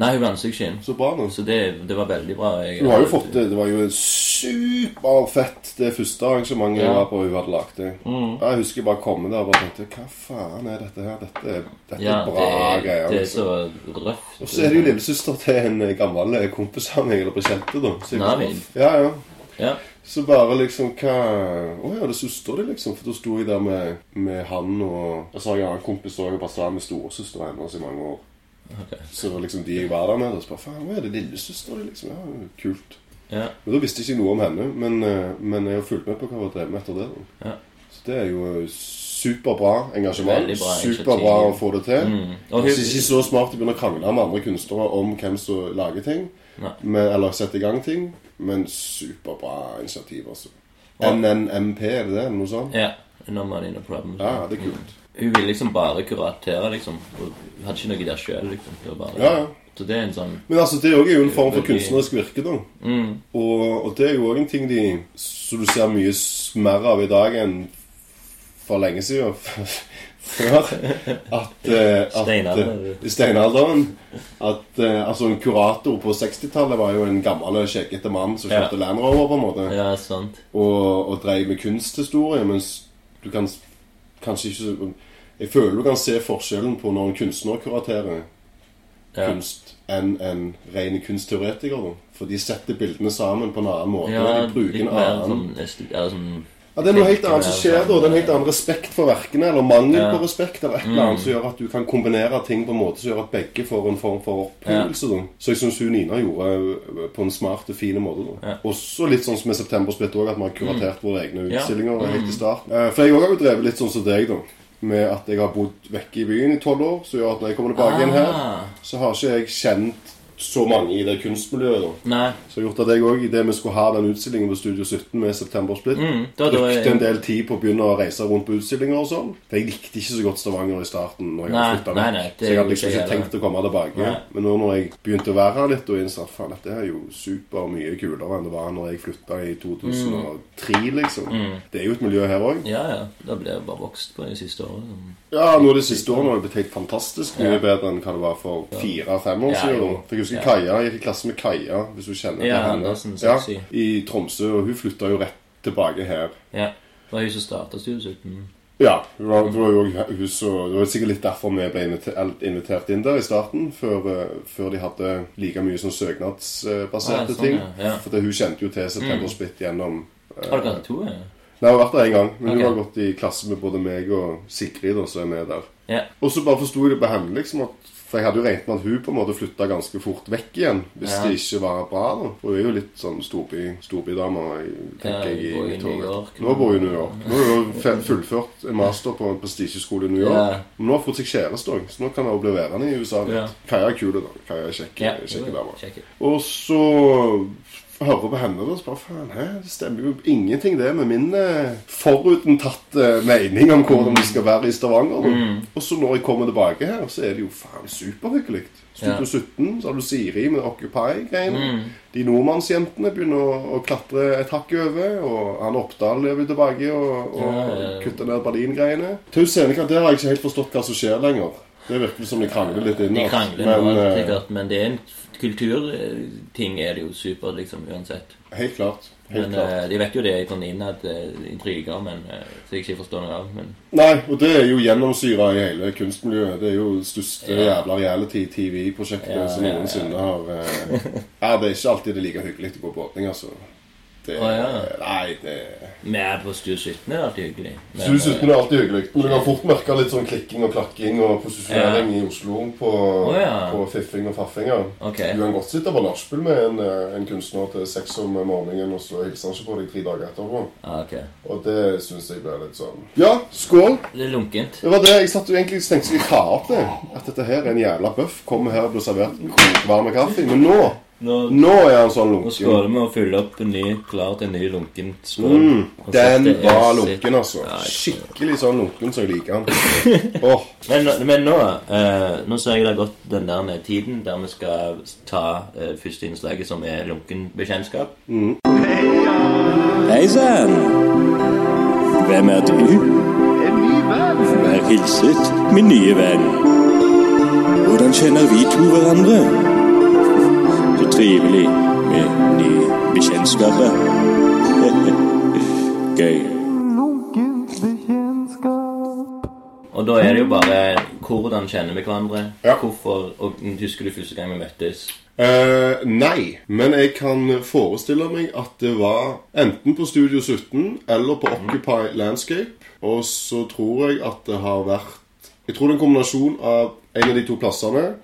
Nei, hun seg ikke inn. Så bra, nå. Så det, det var veldig bra. Jeg, hun har jo fått det. Det var jo superfett, det første arrangementet jeg var på hun hadde lagd det. Jeg husker bare bare komme der og bare tenkte Hva faen er dette her? Dette dette Ja, er bra det, greier. det er liksom. så røft. Og så er det jo lillesøster til en gammel kompis av meg, eller bekjente, da. Så jeg. Ja, ja. Ja. Så bare liksom hva Å ja, det er søster di, liksom. For da sto jeg der med, med han og Og så har jeg en annen kompis òg, og bare sa med storesøstera hennes i mange år. Ok. Så liksom de jeg var der med, og så bare Faen, hva er det lillesøster di, liksom? Ja, kult. Ja. Men Da visste jeg ikke noe om henne, men, eh, men jeg har fulgt med på hva hun har drevet med etter det. Ja. Så det er jo superbra engasjement. Bra Superbra å få det til. Mm. Og det er ikke så smart å begynne å krangle med andre kunstnere om hvem som lager ting, med, eller setter i gang ting, men superbra initiativ, altså. NNMP, er det det? Noe sånt? ja. No money, no problem. Ja, det er kult. Hun ville liksom bare kuratere, liksom. Og hun hadde ikke noe der sjøl, liksom. Det bare, Ja, ja. Så det er en sånn Men altså, det er jo en form for kunstnerisk virke, da. mm, Og, og det er jo òg en ting de Som du ser mye mer av i dag enn for lenge siden. Før. At, eh, at eh, I steinalderen. At eh, altså en kurator på 60-tallet var jo en gammel, skjeggete mann som kjørte Ja. Land Rover, på en måte. Ja, sant. Og, og drev med kunsthistorie, mens du kan kanskje ikke så- Jeg føler du kan se forskjellen på når en kunstner kuraterer Ja. kunst enn en ren kunstteoretiker. Da. For de setter bildene sammen på en annen måte. Ja, de bruker en annen sånn, sånn ja, Det er noe helt annet som skjer da. Det er en helt annen respekt for verkene, eller mangel Ja. på respekt, eller et eller annet som gjør at du kan kombinere ting på en måte som gjør at begge får en form for opphevelse. da. Så jeg syns Nina gjorde eh, på en smart og fin måte. Ja. Også litt sånn som med Septembersplitt òg, at vi har kuratert våre egne Ja. utstillinger helt i starten. Eh, For jeg òg har jo drevet litt sånn som deg, da. Med at jeg har bodd vekke i byen i tolv år, som gjør at når jeg kommer tilbake igjen her, Ah. så har ikke jeg kjent så mange i det kunstmiljøet. da. Nei. Så gjort at jeg òg, idet vi skulle ha den utstillingen på Studio 17 med September Split, Mm, da- da- brukte en del tid på å begynne å reise rundt på utstillinger og sånn. For jeg likte ikke så godt Stavanger i starten. når jeg Nei, hadde nei, nei, det Så jeg hadde liksom ikke tenkt å komme tilbake. Nei. Men nå når jeg begynte å være her litt og innså at faen, dette er jo super mye kulere enn det var når jeg flytta i 2003, liksom. Det er jo et miljø her òg. Ja, ja. Det ble jeg bare vokst på de siste årene. Ja, nå de siste årene har det blitt helt fantastisk mye Ja. bedre enn hva det var for fire-fem år Ja, siden. da. Husker Ja. Kaja, jeg gikk i klasse med Kaja, hvis du kjenner Ja, til henne. Andersen, ja. I Tromsø, og hun flytta jo rett tilbake her. Ja. Det var hun som starta 17. Ja, det var, det var jo hun så, Det var sikkert litt derfor vi ble invitert, inn der i starten. Før, eh, før de hadde like mye sånn søknadsbaserte Ah, sånn, ting. ja. For det, hun kjente jo til September Split gjennom eh, Har dere hatt to? Ja? Nei, jeg har vært der en gang. Men okay. hun har gått i klasse med både meg og Sigrid, og så er med der. ja. Og så bare forsto jeg det på henne, liksom at For jeg hadde jo regnet med at hun på en måte flytta ganske fort vekk igjen hvis Ja. det ikke var bra. da. Hun er jo litt sånn storby, storbydame, tenker Ja, jeg. i mitt. York. Nå bor hun i New York. Nå har hun fullført en master på en prestisjeskole i New York. Ja. Nå har hun fått seg kjæreste òg, så nå kan hun bli værende i USA litt. Ja. Kaja er kul, da. Kaja er kjekk, Ja, dame. Og så hører på henne og så bare faen, hæ? Det stemmer jo ingenting det med min eh, forutentatte mening om hvordan det skal være i Stavanger. Mm. Og så når jeg kommer tilbake her, så er det jo faen superhyggelig. Studio Ja. 17, så har du Siri med Occupy-greiene. Mm. De nordmannsjentene begynner å, å klatre et hakk over, og han Oppdal lever tilbake og, og Ja, ja, kutter ned Berlin-greiene. Til scenekant, der har jeg ikke helt forstått hva som skjer lenger. Det virker som de krangler litt De krangler Men nå, eh, sikkert, men det er en kulturting er det jo supert, liksom, uansett. helt klart. Helt Men klart. eh, De vet jo det sånn innad eh, intriger, men så jeg ikke forstår noe av. Men Nei, og det er jo gjennomsyra i hele kunstmiljøet. Det er jo største Ja. jævla reality-TV-prosjektet Ja, som ja, ja. har Ja, det er ikke alltid det er like hyggelig å gå på åpning, altså. Det, ah, ja. Nei, det vi er på Stue 17 er det alltid hyggelig. Stue 17 er alltid hyggelig. Men du kan fort merke litt sånn klikking og klakking og posisjonering i Oslo på, oh, ja. på fiffing og faffinger. Okay. Du kan godt sitte på nachspiel med en, eh, en kunstner til seks om morgenen, og så hilser han ikke på deg tre dager etterpå. Ah, ok. Og det syns jeg blir litt sånn Ja, skål! Det er lunkent. Det var det jeg satt egentlig tenkte skulle ta opp det. At dette her er en jævla bøff. Kommer her og blir servert kokvarm kaffe. Men nå Nå, nå er han sånn lunken. nå skal skåler vi og fyller opp en ny, klar til en ny lunken skål. Mm, den var lunken, altså. Ja, Skikkelig sånn lunken som jeg liker han. oh. Men, men nå eh, Nå ser jeg det har gått den der tiden der vi skal ta eh, første innslaget, som er lunken bekjentskap. Hei sann! Hvem er du? En ny venn. Vær hilset, min nye venn. Hvordan kjenner vi to hverandre? Trivelig med nye bekjentskaper. Gøy. Og da er det jo bare hvordan kjenner vi hverandre? Ja. Hvorfor Og husker du første gang vi møttes? Eh, nei, men jeg kan forestille meg at det var enten på Studio 17 eller på Occupy Landscape. Og så tror jeg at det har vært Jeg tror det er en kombinasjon av en av de to plassene.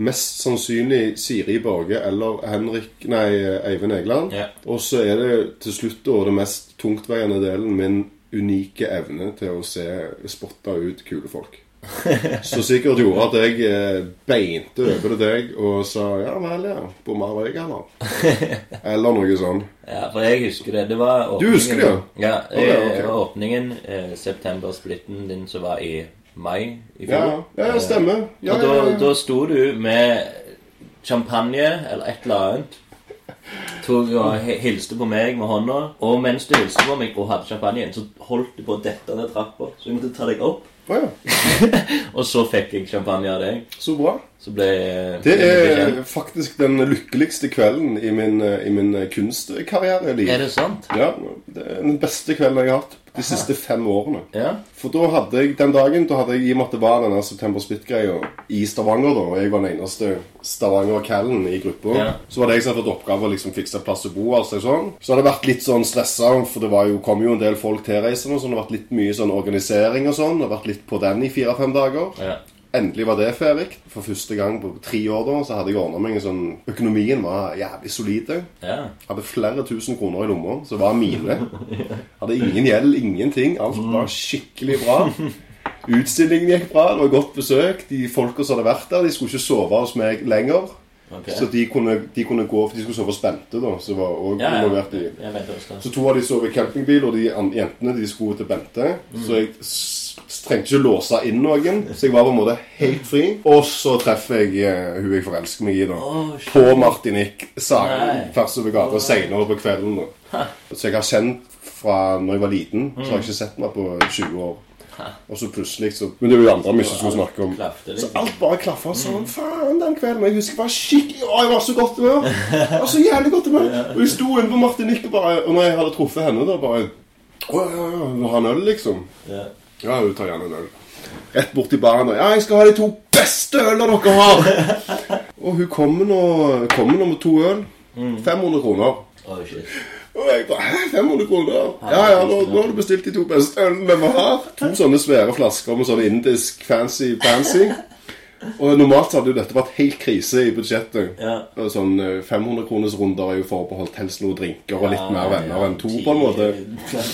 Mest sannsynlig Siri Borge eller Henrik Nei, Eivind Egeland. Ja. Og så er det til slutt da det mest tungtveiende delen min unike evne til å se spotte ut kule folk. Så sikkert gjorde at jeg eh, beinte over til deg og sa ja vel, ja. Bomma vei, eller? Eller noe sånt. Ja, for jeg husker det. Det var åpningen, Du husker det, Ja, ja, eh, okay, var åpningen. Eh, September-splitten din som var i mai i fjor. Ja, ja, stemmer. Ja, og da, ja, da sto du med champagne eller et eller annet. Tok og hilste på meg med hånda. Og mens du hilste på meg og hadde champagnen, så holdt du på å dette ned trappa. Så jeg måtte ta deg opp. Oh, ja. Og så fikk jeg champagne av deg. Så bra. Så ble Det er faktisk den lykkeligste kvelden i min, eh, i min kunstkarriere. Er det sant? Ja, det er den beste kvelden jeg har hatt de siste fem årene. Ja. For da hadde jeg den dagen da hadde jeg i og med at det var denne September Split-greia i Stavanger, da, og jeg var den eneste Stavanger-callen i gruppa, Ja. så var det jeg som hadde fått oppgave å liksom fikse plass å bo. Altså, sånn. Så hadde jeg vært litt sånn stressa, for det var jo, kom jo en del folk tilreisende, så det hadde vært litt mye sånn organisering og sånn. Det hadde vært litt på den i fire-fem dager. ja. Endelig var det ferdig. For første gang på tre år da, så hadde jeg ordna meg en sånn Økonomien var jævlig solid. ja. Hadde flere tusen kroner i lomma, så var mine. Hadde ingen gjeld, ingenting. Alt var skikkelig bra. Utstillingen gikk bra, det var godt besøk. De folka som hadde vært der, de skulle ikke sove hos meg lenger. Okay. Så de kunne, de kunne gå, for de skulle sove spente, da, Så, Ja, ja. det. så to av de sov i campingbil, og de jentene de skulle til Bente. Så jeg trengte ikke låse inn noen, så jeg var på en måte helt fri. Og så treffer jeg uh, hun jeg forelsker meg i, da. Oh, på Martinique, tvers over gata senere på kvelden. da. Så jeg har kjent fra når jeg var liten, så har jeg ikke sett meg på 20 år. Og så plutselig så Men det er jo andre mye som snakker om. Så alt bare klaffa sånn. Faen, den kvelden. Jeg husker bare skikkelig Å, jeg var så godt humør. Jeg var så jævlig godt humør. Og jeg sto inne på Martinique og bare Og når jeg hadde truffet henne, da bare Å ja, ja, ha en øl, liksom? Ja. Hun tar gjerne en øl. Rett bort til baren og Ja, jeg skal ha de to beste ølene dere har! og hun kommer nå, kommer nå med to øl. 500 kroner. Oh, shit. Og jeg bare Hæ, 500 kroner? Ja, ja, nå, nå har du bestilt de to beste ølene vi har. To sånne svære flasker med sånn indisk fancy-fancy. Og normalt så hadde jo dette vært helt krise i budsjettet. Ja. Sånn 500 kroners runder er jo forbeholdt helst noen drinker og litt mer venner enn to, på en måte.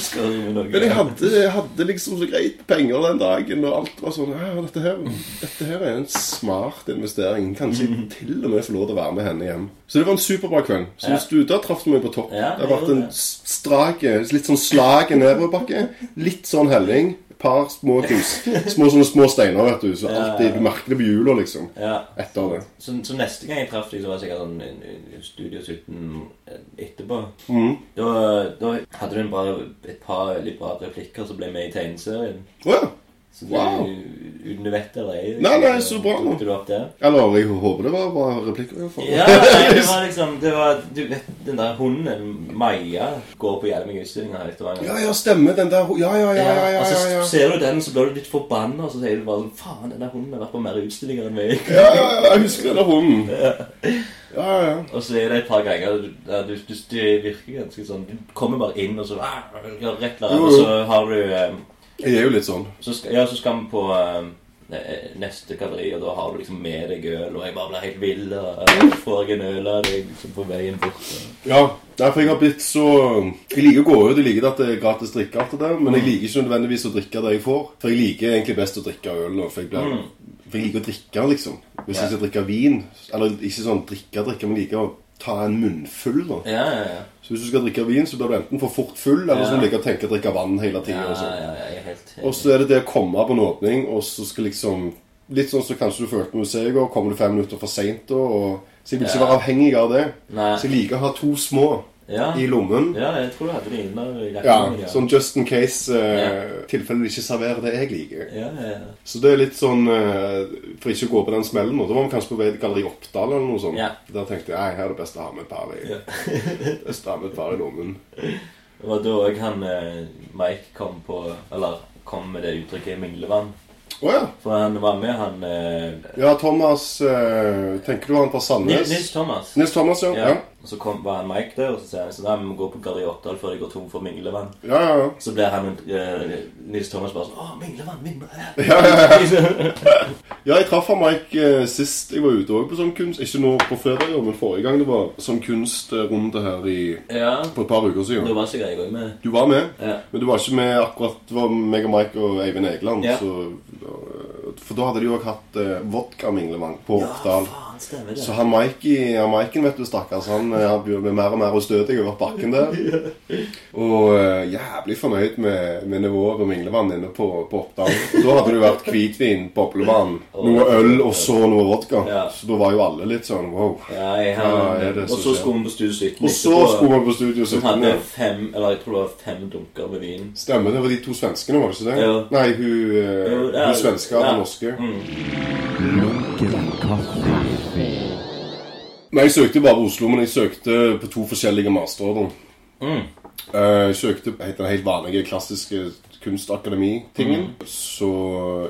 Men jeg hadde, jeg hadde liksom så greit penger den dagen, og alt var sånn ja, dette, her, dette her er en smart investering. Kanskje jeg til og med får lov til å være med henne hjem. Så det var en superbra kveld. Så hvis du, Da traff meg på topp. Ja, det har vært en strake, litt sånn slag nedoverbakke. Litt sånn helling. Par små, kus, små sånne små steiner, vet du. Så alltid, du merker det på hjula, liksom. Ja. Etter det. Så, så neste gang jeg traff deg, så var jeg sikkert sånn en Studio 17 etterpå. Mhm. Da, da hadde du en bra, et par litt bra replikker som ble med i tegneserien. Oh, ja. Så du, Wow. uten du vet det eller ei, Nei, nei, så bra nå. du. Eller jeg håper det var bra replikker. i hvert fall. Ja, nei, det var liksom det var, Du vet den der hunden, Maja, går på Hjelming utstilling her i Stavanger. Ja, ja, stemmer. Den der Ja, ja, ja. ja, ja, og så ja, ja. ser du den, så blir du litt forbanna, og så sier du bare sånn Faen, den der hunden har vært på mer utstillinger enn meg. Ja, ja, ja, jeg husker den der hunden. Ja, ja, ja. Og så er det et par ganger der du, du, det virker ganske sånn Du kommer bare inn, og så ah, rett og så har du eh, Jeg er jo litt sånn. så skal, Ja, så skal vi på eh, neste galleri, og da har du liksom med deg øl, og jeg bare blir helt vill, og eh, får jeg en øl av deg liksom på veien bort. Og, Ja, Derfor for jeg har blitt så Jeg liker å gå ut, jeg liker at det er gratis drikke, alt det der, men jeg liker ikke nødvendigvis å drikke det jeg får. For jeg liker egentlig best å drikke øl nå, for jeg, blir, for jeg liker å drikke, liksom. Hvis jeg skal drikke vin, eller ikke sånn drikke, drikke, men liker å ta en munnfull, da. ja, ja, ja. Så hvis du skal drikke vin, så blir du enten for fort full, eller så Ja. må du like å tenke å drikke vann hele Ja, tida. ja, og sånn. ja, er helt Og så er det det å komme på en åpning, og så skal liksom Litt sånn som kanskje du følte med museet i går. Kommer du fem minutter for seint da? Så jeg vil ikke Ja. være avhengig av det. Nei. Så jeg liker å ha to små Ja. i lommen. Ja, jeg tror du hadde det inne i Ja, jakken. sånn just in case uh, Ja. tilfelle de ikke serverer det jeg liker. Ja, ja. Så det er litt sånn uh, For ikke å gå på den smellen Og Da var vi kanskje på vei til Galleri Oppdal eller noe sånt. Der tenkte jeg nei, her er det best å ha med et par i, best å ha med et par i lommen. Det var da òg han eh, Mike kom på Eller kom med det uttrykket 'minglevann'. Å ja. For han var med, han eh, Ja, Thomas eh, Tenker du han fra Sandnes? Nils Thomas. Nils Thomas, ja. Ja. Og så kom, var han Mike der, og så sier han Så da må vi gå på Gary Oppdal før de går tom for minglevann. ja. ja, ja. Så ble han eh, Nils Thomas bare sånn Å, minglevann, minglevann. Ja, ja, ja. Ja, jeg traff han Mike eh, sist jeg var ute òg på sånn kunst. Ikke nå på fredag, men forrige gang det var sånn kunstrunde her i, ja. på et par uker Da Du var sikkert jeg òg med. Du var med, Ja. men du var ikke med akkurat Det var meg og Mike og Eivind Egeland. Ja. Så, For da hadde de jo hatt uh, vodkaminglement på Oppdal. faen, stemmer det. Så han Mikey, ja, Mikey vet du, stakkars, han, eh, han blir mer og mer ustødig over bakken der. Og uh, jævlig fornøyd med, med nivået på minglevann inne på, på Oppdal. Da hadde det vært hvitvin, boblevann, noe øl og så noe vodka. Så da var jo alle litt sånn wow. Ja, jeg, Hva han, er det og som så skjer? skulle vi på Studio 17 Og så skulle vi på Studio som hadde fem, eller jeg tror det var fem dunker med vin. Stemmer, det var de to svenskene, var det ikke det? Ja. Nei, hun, eh, hun svenske og ja. den norske. Lunken kaffe. Nei, jeg søkte bare på Oslo, men jeg søkte på to forskjellige masterer. Mm. Eh, Jeg søkte på den helt vanlige, klassiske kunstakademi-tingen, så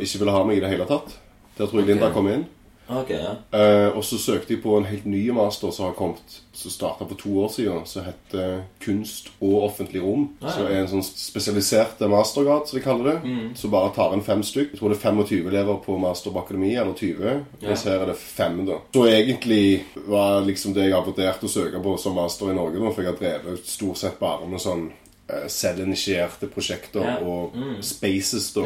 ikke ville ha meg i det hele tatt. Der tror jeg Linda kom inn. Ok, ja. Eh, og så søkte jeg på en helt ny master som har kommet, som starta for to år siden, som heter Kunst og offentlig rom. Ah, ja. Så er en sånn spesialisert mastergrad, som de kaller det. Mm. Som bare tar inn fem stykk. Jeg tror det er 25 elever på master på akademi, eller 20. Ja. Mens her er det fem, da. Så egentlig var liksom det jeg har vurdert å søke på som master i Norge, da, for jeg har drevet stort sett bare med sånn Selvinitierte prosjekter Ja. og Mm. spaces da,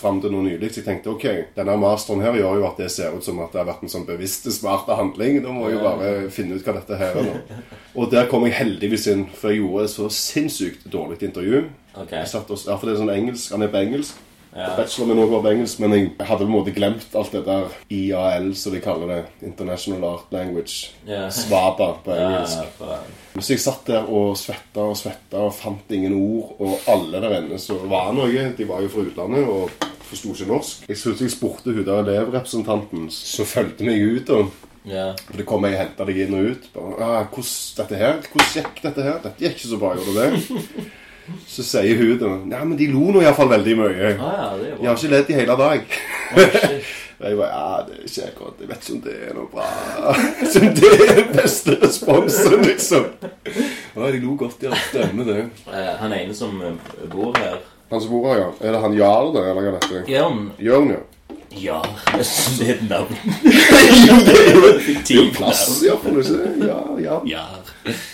fram til noe nylig. Så jeg tenkte ok, denne masteren her gjør jo at det ser ut som at det har vært en sånn bevisst smart handling. Da må jeg jo bare finne ut hva dette her er nå. Og der kom jeg heldigvis inn, for jeg gjorde et så sinnssykt dårlig intervju. Okay. Jeg satt og, ja, for det er sånn engelsk, Han er på engelsk. Ja. Bachelor også var på engelsk, men jeg hadde på en måte glemt alt det der IAL, som de kaller det. International Art Language. Ja. Svaba på engelsk. Ja, Så jeg satt der og svetta og svetta og fant ingen ord. Og alle der inne så var noe. De var jo fra utlandet og forsto ikke norsk. Jeg synes jeg spurte hun der elevrepresentanten som fulgte meg ut. og Yeah. For det kom jeg og henta deg inn og ut. Bare, ah, hvordan dette her? Hvordan gikk dette her? Dette gikk ikke så bra, gjorde det? Så sier hun da Nei, men de lo nå iallfall veldig mye. Ah, ja, De har ikke ledd i hele dag. Oh, Og jeg bare Ja, det er ikke akkurat Jeg vet ikke om det er noe bra. Som det er den beste responsen, liksom. Ja, de lo godt, ja. Stemmer det. Eh, Han ene som eh, bor her Han som bor her, ja. Er det han Jarl, det, eller hva er det? Jørn Jørn, ja. Ja, jeg synes det er et navn. Jo, det er jo plass. Ikke Ja, ja. Ja.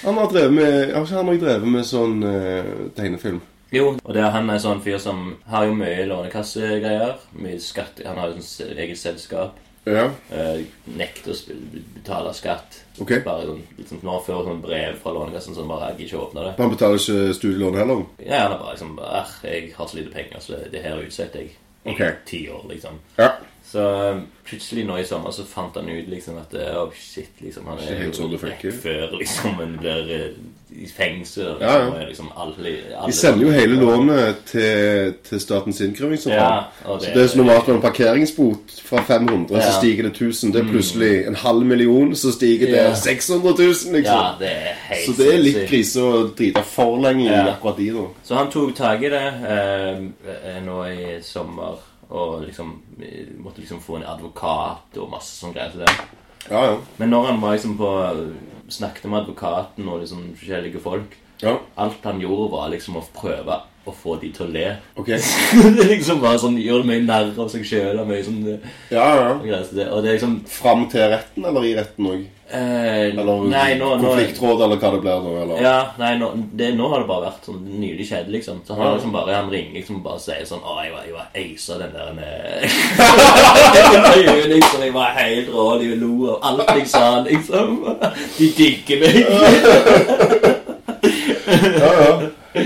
Han har drevet med Har ikke han også drevet med sånn uh, tegnefilm? Jo, og det, er- han er sånn fyr som har jo mye lånekassegreier. Mye skatt. Han har jo sånn eget selskap. Ja. Uh, nekter å betale skatt. Okay. Bare sånn, liksom, Nå får sånn brev fra Lånekassen som bare jeg ikke åpner det. Han betaler ikke studielån heller? Ja, han er bare liksom «Ah, Jeg har så lite penger, så det her utsetter jeg i Ok. ti år, liksom. Ja. Så eh, plutselig nå i sommer så fant han ut liksom at eh, Oh shit, liksom Han er jo rett før liksom en blir eh, i fengsel. Liksom, Ja, ja. liksom alle, alle De sender jo hele lånet til, til Statens innkrevingssentral. Ja, så det er som normalt med en parkeringsbot fra 500, Ja. så stiger det 1000. Det er plutselig en halv million, så stiger det Ja. 600 000, liksom. Ja, det er helt så det er litt krise å drite for lenge i akkurat de, da. Så han tok tak i det eh, eh, nå i sommer. Og liksom måtte liksom få en advokat og masse sånn greier til det. Ja, ja. Men når han var liksom på snakket med advokaten og liksom forskjellige folk Ja, Alt han gjorde, var liksom å prøve å få de til å le. Okay. det liksom bare sånn Gjør mye narr av seg sjøl og sånn eh, Ja, ja. Og, det. Og det liksom Fram til retten, eller i retten òg? eh, Eller Nei, nå, nå konfliktråd, eller hva det blir? Eller? Ja, nei, nå, det, nå har det bare vært sånn nylig skjedd, liksom. Så han, ja. liksom bare, han ringer liksom og bare sier sånn Å, jeg var, jeg var aisa den der med intervjuet, liksom. Jeg var helt rå, de lo av alt jeg sa, liksom. De digger meg. Ja, ja.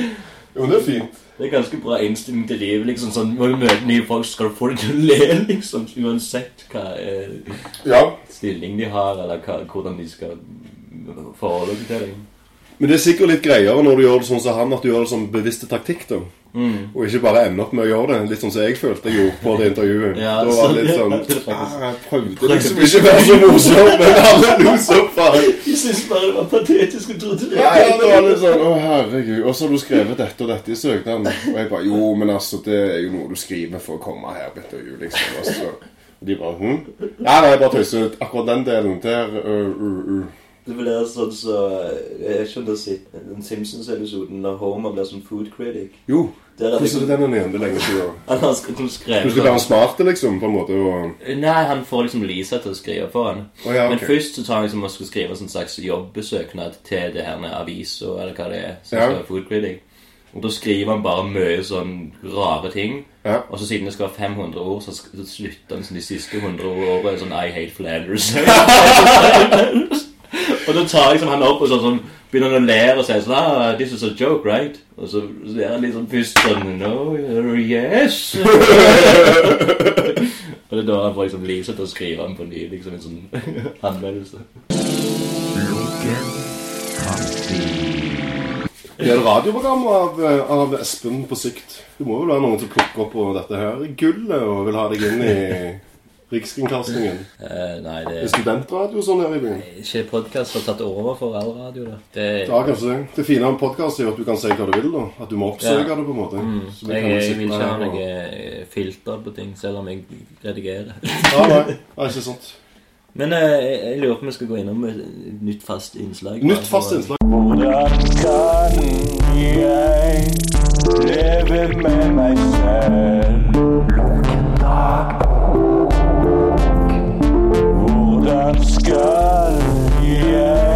Jo, det er fint. Det er ganske bra innstilling til livet, liksom. Sånn, når du møter nye folk, skal du få dem til å le, liksom. Uansett hva eh, Ja. stilling de har, eller hva, hvordan de skal forholde seg til deg. Men det er sikkert litt greiere når du gjør det sånn som han, at du gjør det som bevisste taktikk. da Mm. Og ikke bare ende opp med å gjøre det, litt sånn som jeg følte jeg gjorde på det intervjuet. Ja, da var det litt sånn ah, Jeg prøvde liksom ikke å være så morsom, men alle lo så fælt. Jeg syntes bare det var patetisk og trodde det. Ja, ja, det var litt sånn Å, herregud. Og så har du skrevet dette og dette i søknaden. Og jeg bare Jo, men altså, det er jo noe du skriver for å komme her på intervju, liksom. Og så og de bare hm? Ja, nei, jeg bare tøyser. Akkurat den delen der uh, uh, uh. Det blir sånn så Jeg skjønner ikke si den Simpsons-episoden når Homer blir som food critic. Jo. Der er Hvordan er den igjen? Det er lenge siden. han har sk- skrevet Du skal være smart, liksom, på en måte. Og... Nei, han får liksom Lisa til å skrive for han. Oh, ja, Men først så tar han liksom og skal skrive en slags jobbesøknad til det her med avisa, eller hva det er, som Ja. skal være food critic. Og da skriver han bare mye sånn rare ting. Ja. Og så siden det skal være 500 ord, så så slutter han sånn de siste 100 årene sånn I hate Flanders. og da tar liksom han opp og sånn, sånn begynner han å lære og sier sånn ah, This is a joke, right? Og så er han sånn først sånn No, yes. og det er da han får liksom Lise til å skrive han på ny, liksom en sånn anmeldelse. Det er et radioprogram av, av Espen på sikt. Det må vel være noen som plukker opp på dette her gullet og vil ha deg inn i Rikskringkastingen. Eh, nei, det Det er studentradio sånn her i byen. ikke podkast har tatt over for all radio, da. Det, Ja, kanskje det. Det fine med podkast er jo at du kan si hva du vil. da At du må oppsøke Ja. det, på en måte. Så vi jeg, kan jeg vil ikke ha og- noe eh, filter på ting, selv om jeg redigerer. Ja, nei, nei, ikke sant. Men eh, jeg, jeg lurer på om vi skal gå innom et nytt fast innslag. Nytt fast innslag. Hvordan kan jeg leve med meg selv? Hvordan skal jeg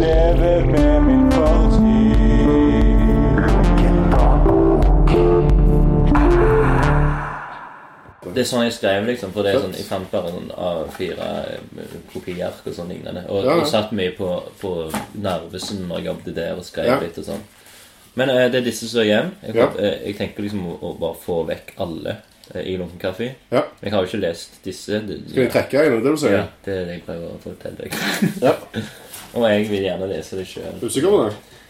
leve med min fortid? Det er sånn jeg skrev, liksom. For det er sånn, jeg fant bare noen A4 kopiark og sånn lignende. Og, Ja, ja. og satt mye på, på Narvesen når jeg jobbet der og skrev Ja. litt og sånn. Men eh, det er disse som er igjen. Jeg, eh, jeg tenker liksom å, å bare få vekk alle eh, i Lunken kaffe. Ja. Jeg har jo ikke lest disse. Det, Skal vi trekke en, er det du sier? Ja, det er det jeg prøver å fortelle deg. Ja. og jeg vil gjerne lese det sjøl. Usikker på det?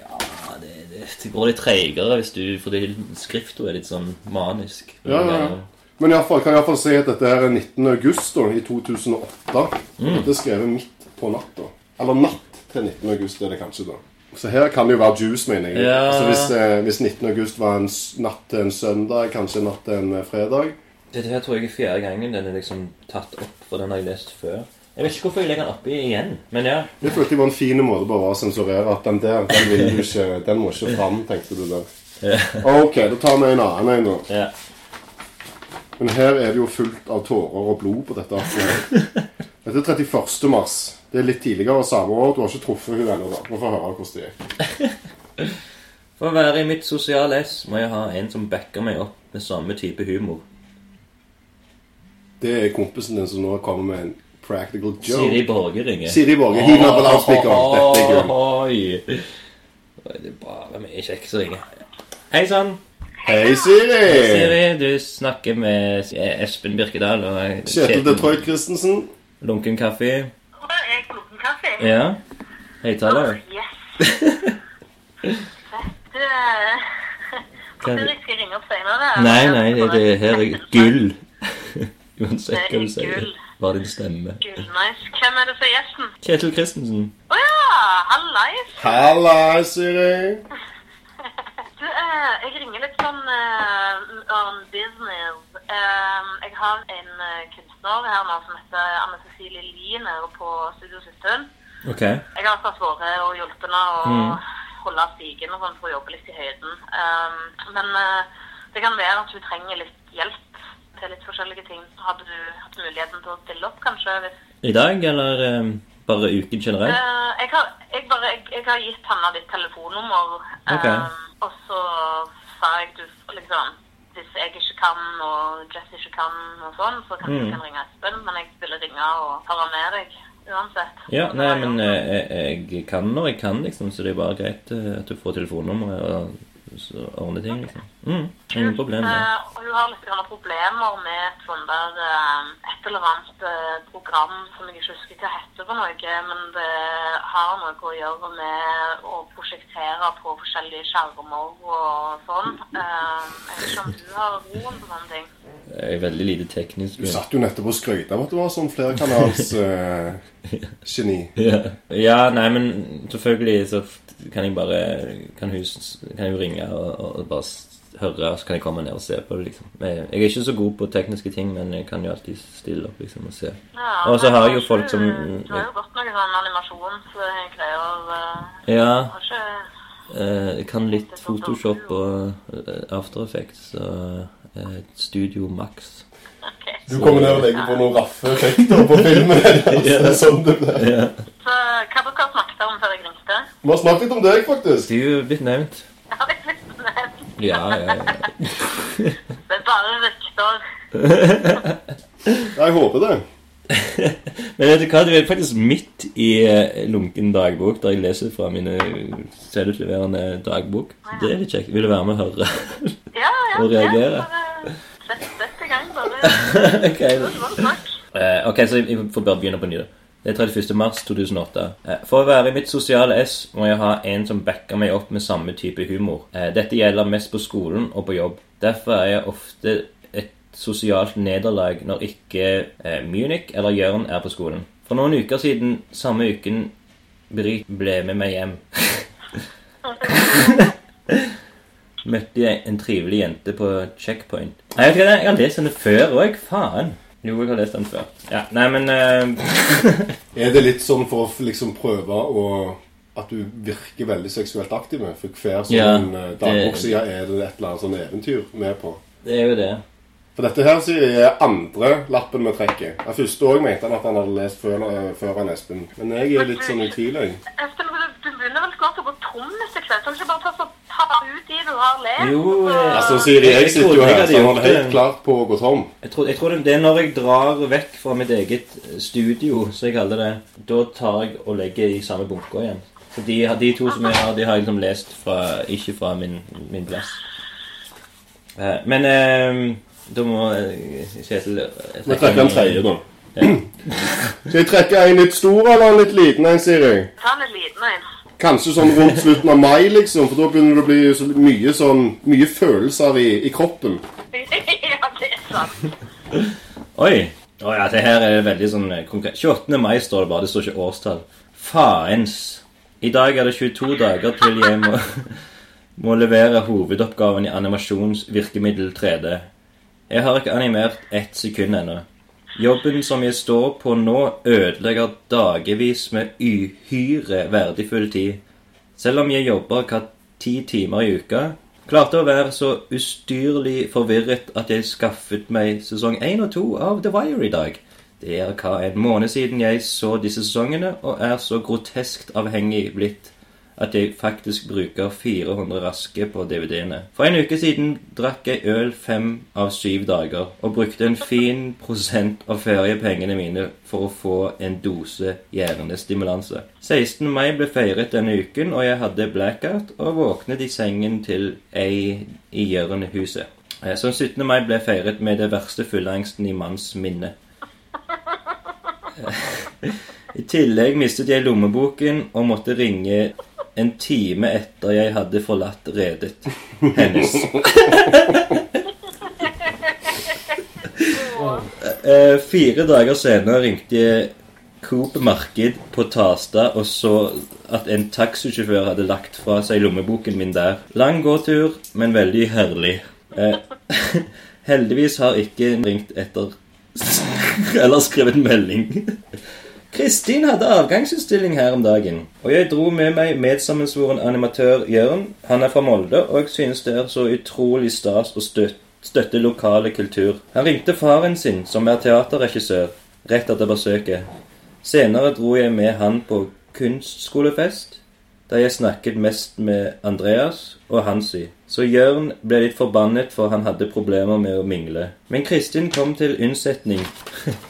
Ja, det, det, det går litt treigere hvis du Fordi skrifta er litt sånn manisk. Ja, ja, ja. Men fall, kan jeg iallfall si at dette her er 19. august da, i 2008. Mm. Dette er skrevet midt på natta. Eller natt til 19. august er det kanskje, da. Så her kan det jo være juice, mener jeg. Ja. Altså hvis, eh, hvis 19. august var en s- natt til en søndag, kanskje en natt til en eh, fredag. Dette her tror jeg er fjerde gangen den er liksom tatt opp, for den har jeg lest før. Jeg vet ikke hvorfor jeg legger den oppi igjen, men ja. Jeg følte det var en fin måte bare å sensurere at den der, den vil du ikke, den må ikke fram, tenkte du der. Ja. Ok, da tar vi en annen en, da. ja. Men her er det jo fullt av tårer og blod på dette arket. Dette er 31. mars. Det er litt tidligere samme år. Du har ikke truffet henne ennå. da. Vi får høre hvordan det gikk. For å være i mitt sosiale ess må jeg ha en som backer meg opp med samme type humor. Det er kompisen din som nå kommer med en practical joke. Siri Borge ringer. Siri Borge. Hiv meg på loudspeakeren. Dette er gull. Det er bare mye kjekk som ringer. Hei sann. Hei, Siri! Hei, Siri, du snakker med Espen Birkedal og Kjetil Detroit Christensen. Lunken kaffe. Og er jeg lunken kaffe? Ja. Høyttaler. Yes. Fett. eh, Hva- Hvorfor jeg skal ringe opp senere? Nei, nei, det, her er gull. Uansett hva du Det er sier. Bare din stemme. Gull, nice. Hvem er det som er gjesten? Kjetil Christensen. Å ja! Hallais! Hallais, Siri. Du, eh, jeg ringer litt sånn uh, on business. Eh, jeg har en eh, kunstner her nå som heter Anne Cecilie Lien her på Studio Systund. Ok. Jeg har tatt vært og hjulpet henne å Mm. holde stigen og sånn for å jobbe litt i høyden. Um, men eh, det kan være at hun trenger litt hjelp til litt forskjellige ting. Hadde du hatt muligheten til å stille opp, kanskje? Hvis, I dag, eller eh, bare uken generelt? Eh, jeg, har, jeg, bare, jeg, jeg har gitt henne ditt telefonnummer, Ok. um, og så sa jeg du liksom hvis jeg ikke kan, og Jess ikke kan, og sånn, så kanskje Mm. du kan ringe Espen. Men jeg ville ringe og høre med deg uansett. Ja, nei, men eh, jeg, jeg kan når jeg kan, liksom, så det er bare greit eh, at du får telefonnummeret og så ordne ting, liksom. Mm, ingen problem med det. Eh, og hun har litt grann problemer med et sånt der uh, et eller annet uh, program som jeg ikke husker hva heter for noe, men det har noe å gjøre med å prosjektere på forskjellige skjermer og sånn. Eh, jeg vet ikke om du har roen på sånne ting. Er veldig lite teknisk. Du satt jo nettopp og skrøt av at du var sånn flerkanalsgeni. Uh, geni. Ja. ja, nei, men selvfølgelig så kan jeg bare Kan hun kan jeg ringe og, og bare høre, så kan jeg komme ned og se på det, liksom. Jeg jeg er ikke så god på tekniske ting, men jeg kan jo alltid stille opp, liksom, og se. Ja, Og så har jeg jo folk som- Du har jo gått noen sånn animasjonsgreier. eh, Ja, Har ikke eh, jeg kan litt Photoshop og eh, After Effects og eh, Studio Max. Okay. Du kommer ned og legger på noen raffe effekter på filmen. Altså, er sånn det ble. Ja. Så hva dere snakket om før jeg ringte? Vi har snakket litt om deg, faktisk. Du er jo blitt nevnt. Jeg har nevnt. Ja, ja, ja. Det er bare rykter. Jeg håper det. Men vet du hva, du er faktisk midt i eh, lunken dagbok, der jeg leser fra mine selvutleverende dagbok. Det er litt kjekt. Vil du være med og høre? Ja, ja. Og reagere. ja, bare Sett i gang, bare. ok, Tusen takk. Eh, ok, så jeg får bare begynne på ny. da. Det er 31. mars 2008. Eh, For å være i mitt sosiale S må jeg ha en som backer meg opp med samme type humor. Eh, Dette gjelder mest på skolen og på jobb. Derfor er jeg ofte sosialt nederlag når ikke eh, Munich eller Jørn er på skolen. For noen uker siden, samme uken, Brit ble med meg hjem. Møtte jeg en trivelig jente på checkpoint. Nei, Jeg jeg har lest denne før òg. Faen. Jo, jeg har lest den før. Ja, Nei, men uh... Er det litt sånn for å liksom prøve å At du virker veldig seksuelt aktiv? med. For hver sånn Ja, ja, er det et eller annet sånn eventyr med på. Det er jo det. For dette her sier jeg er andre lappen vi trekker. Den første òg mente han at han hadde lest før, før han Espen. Men jeg er litt sånn i tvil, jeg. Espen, du, begynner vel snart å gå tom etter hvert. Kan du ikke bare ta, ta ut de du har lest? Jo, så- eh, Altså, Siri, Jeg jeg sitter jo her, så han gjort er helt klart på å gå tom. Jeg tror, jeg tror det, det er når jeg drar vekk fra mitt eget studio, som jeg kaller det, da tar jeg og legger i samme bunker igjen. Så de, de to som jeg har, de har jeg liksom lest fra, ikke fra min, min plass. Eh, Men eh, da må eh, Kjetil eh, Vi trekker en tredje, da. Ja. Skal jeg trekke en litt stor eller en litt liten en, Siri? Ta en liten en. Kanskje sånn rundt slutten av mai, liksom, for da begynner det å bli så mye sånn Mye følelser i, i kroppen. ja, det er sant. Oi! Oh, ja, det her er veldig sånn eh, konkret. 28. mai står det bare, det står ikke årstall. Faens. I dag er det 22 dager til jeg må, må levere hovedoppgaven i animasjonsvirkemiddel 3D. Jeg har ikke animert ett sekund ennå. Jobben som jeg står på nå, ødelegger dagevis med uhyre verdifull tid. Selv om jeg jobber hva ti timer i uka, klarte å være så ustyrlig forvirret at jeg skaffet meg sesong 1 og 2 av The Wire i dag. Det er hva en måned siden jeg så disse sesongene, og er så groteskt avhengig blitt at jeg faktisk bruker 400 raske på DVD-ene. For en uke siden drakk jeg øl fem av syv dager, og brukte en fin prosent av feriepengene mine for å få en dose hjernestimulanse. 16. mai ble feiret denne uken, og jeg hadde blackout og våknet i sengen til ei i Jørn-huset. Eh, Så 17. mai ble feiret med det verste fylleangsten i manns minne. I tillegg mistet jeg lommeboken og måtte ringe en time etter jeg hadde forlatt redet hennes. Eh, Fire dager senere ringte jeg Coop Marked på Tasta og så at en taxisjåfør hadde lagt fra seg lommeboken min der. Lang gåtur, men veldig herlig. Eh, heldigvis har ikke ringt etter eller skrevet melding. Kristin hadde avgangsutstilling her om dagen, og jeg dro med meg medsammensvoren animatør Jørn. Han er fra Molde, og jeg synes det er så utrolig stas å støtte, lokale kultur. Han ringte faren sin, som er teaterregissør, rett etter besøket. Senere dro jeg med han på kunstskolefest, der jeg snakket mest med Andreas og Hansi. Så Jørn ble litt forbannet, for han hadde problemer med å mingle. Men Kristin kom til unnsetning.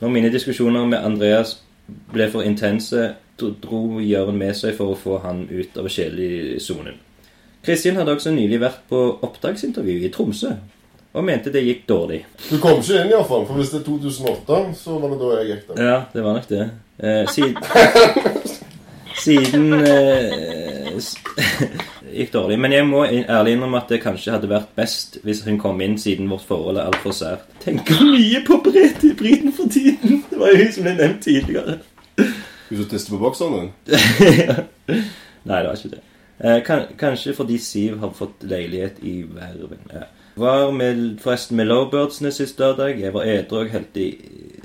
Når mine diskusjoner med Andreas ble for intense, dro- Jørn med seg for å få han ut av kjedelig-sonen. Kristin hadde også nylig vært på opptaksintervju i Tromsø, og mente det gikk dårlig. Du kom ikke inn, iallfall. For hvis det er 2008, så var det da jeg gikk der. Ja, det var nok det. Eh, siden siden eh, gikk dårlig. Men jeg må ærlig innrømme at det kanskje hadde vært best hvis hun kom inn, siden vårt forhold er altfor sært. Tenker mye på Briten for tiden. Det var jo hun som ble nevnt tidligere. Hun som tester på bokseren. Nei, det var ikke det. Eh, kan, kanskje fordi Siv har fått leilighet i Verven. Ja. Var med, forresten med Lowbirdsene sist lørdag. Jeg var edru og helte i,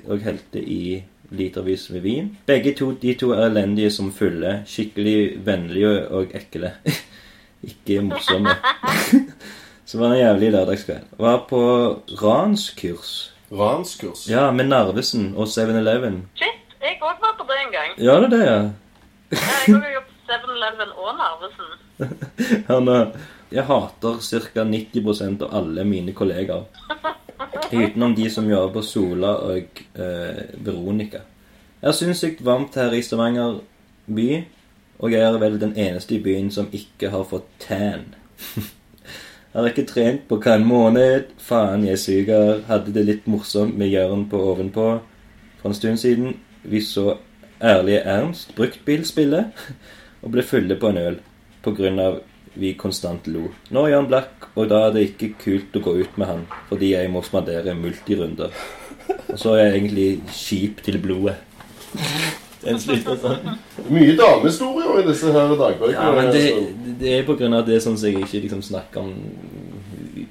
og helte i litervis med vin. Begge to, de to er elendige som fulle. Skikkelig vennlige og ekle. Ikke morsomme. Så var det en jævlig lørdagskveld. Var på ranskurs. Ranskurs. Ja, med Narvesen og 7-Eleven. Shit, jeg òg var på det en gang. Ja, det er det, ja. Ja, Jeg har jo jobbet 7-Eleven og Narvesen. Han. Jeg hater ca. 90% av alle mine kollegaer. Utenom de som jobber på Sola og eh, Veronica. Jeg er sinnssykt varmt her i Stavanger by, og jeg er vel den eneste i byen som ikke har fått tan. Jeg har ikke trent på hva en måned. Faen, jeg suger. Hadde det litt morsomt med Jørn på ovenpå for en stund siden. Vi så Ærlige Ernst bruktbilspille og ble fulle på en øl på grunn av vi konstant lo. Nå er han blakk, og da er det ikke kult å gå ut med han fordi jeg må spandere multirunder. Og så er jeg egentlig kjip til blodet. Den slutter sånn. Mye damehistorier i disse her dagbøkene. Ja, men det, det er på grunn av at det er sånn som jeg ikke liksom snakker om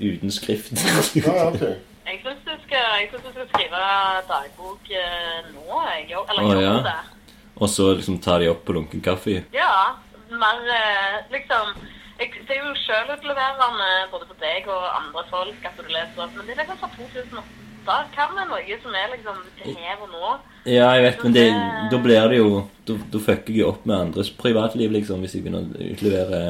uten skrift. Ja, ja, ok. Jeg syns du, du skal skrive dagbok eh, nå, jeg. Eller gjør ja. det. Og så liksom ta de opp på lunken kaffe. Ja, mer eh, liksom jeg, Det er jo sjølutleverende både for deg og andre folk at du leser opp, men det er liksom fra 2008. Hva med noe som er liksom til her og nå? Ja, jeg vet, men det, da blir det jo Da, da fucker jeg jo opp med andres privatliv, liksom, hvis jeg begynner å utlevere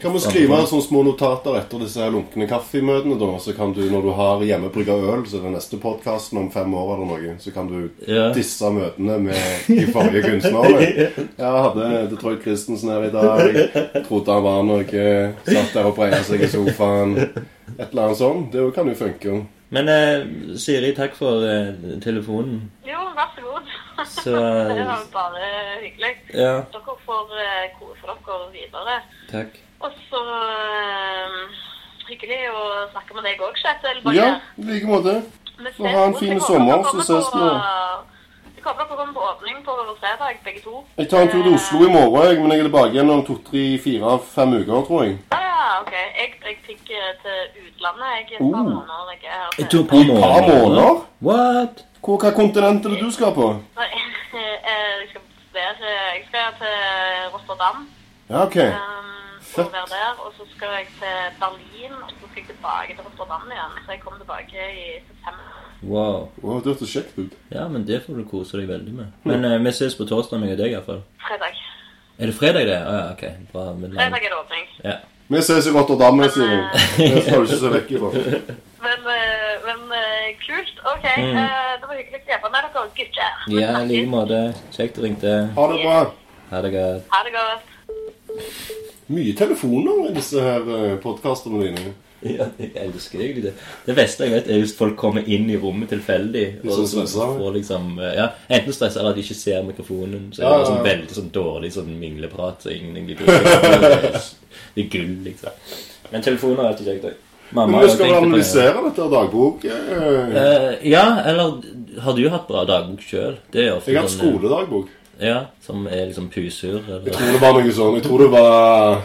Kan vi skrive sånne små notater etter disse her lunkne kaffemøtene, da? Så kan du, når du har hjemmebrygga øl, så er det neste podkasten om fem år eller noe, så kan du Ja. disse møtene med de forrige kunstnerne. Jeg hadde Detroit Christensen her i dag. Jeg Trodde han var noe. Satt der og breia seg i sofaen. Et eller annet sånt. Det kan jo funke. Men eh, Siri, takk for eh, telefonen. Jo, vær så god. Så det var bare hyggelig. Ja, Dere får eh, kose dere videre. takk. Og så eh, hyggelig å snakke med deg òg, Kjetil. Ja, i like måte. Så ha en fin sommer, så ses vi. vi. Kommer på åpning på fredag, begge to. Jeg tar en tur til Oslo i morgen, men jeg er tilbake igjen om to, tre, fire, fem uker, tror jeg. Ja, ja, ok. Jeg, jeg fikk eh, til utlandet jeg, er et par Oh. måneder. Jeg er her Jeg til- et par måneder. et par måneder. What? Hvor, hva kontinent er det du skal på? Nei, eh, jeg skal være Jeg skal til Rotterdam. Ja, ok. Um, Fett. og være der. Og så skal jeg til Berlin, og så skal jeg tilbake til Rotterdam igjen. Så jeg kommer tilbake i september. Wow. Wow, det hørtes kjekt ut. Ja, men det får du kose deg veldig med. Men eh, vi ses på torsdag, meg og deg iallfall. Fredag. Er det fredag, det? Å ja, ok. Bra. Men, Fredag er det åpning. ja. Vi ses i Rotterdam, sier sier. Det skal du ikke se vekk ifra. Men, eh, men eh, kult. OK. Mm. eh, det var hyggelig å treffe med dere, gutter. ja, i like måte. Kjekt du ringte. Ha det bra. Ha det godt. Ha det godt. Mye telefoner i disse her podkastene dine. Ja, jeg elsker egentlig det. Det beste jeg vet, er hvis folk kommer inn i rommet tilfeldig. Og så stressa. får liksom, eh, ja, Enten stressa eller at de ikke ser mikrofonen. Så er det ja, sånn veldig sånn dårlig sånn mingleprat. Så ingen egentlig bryr. Det er gull, liksom. Men telefoner er alltid kjekt. også. Mamma Men har vi skal analysere dette dagbok. eh, Eh, ja, eller har du hatt bra dagbok sjøl? Jeg har hatt sånn, eh, skoledagbok. Ja, Som er liksom pusur. Jeg tror det var noe sånn. Jeg tror det var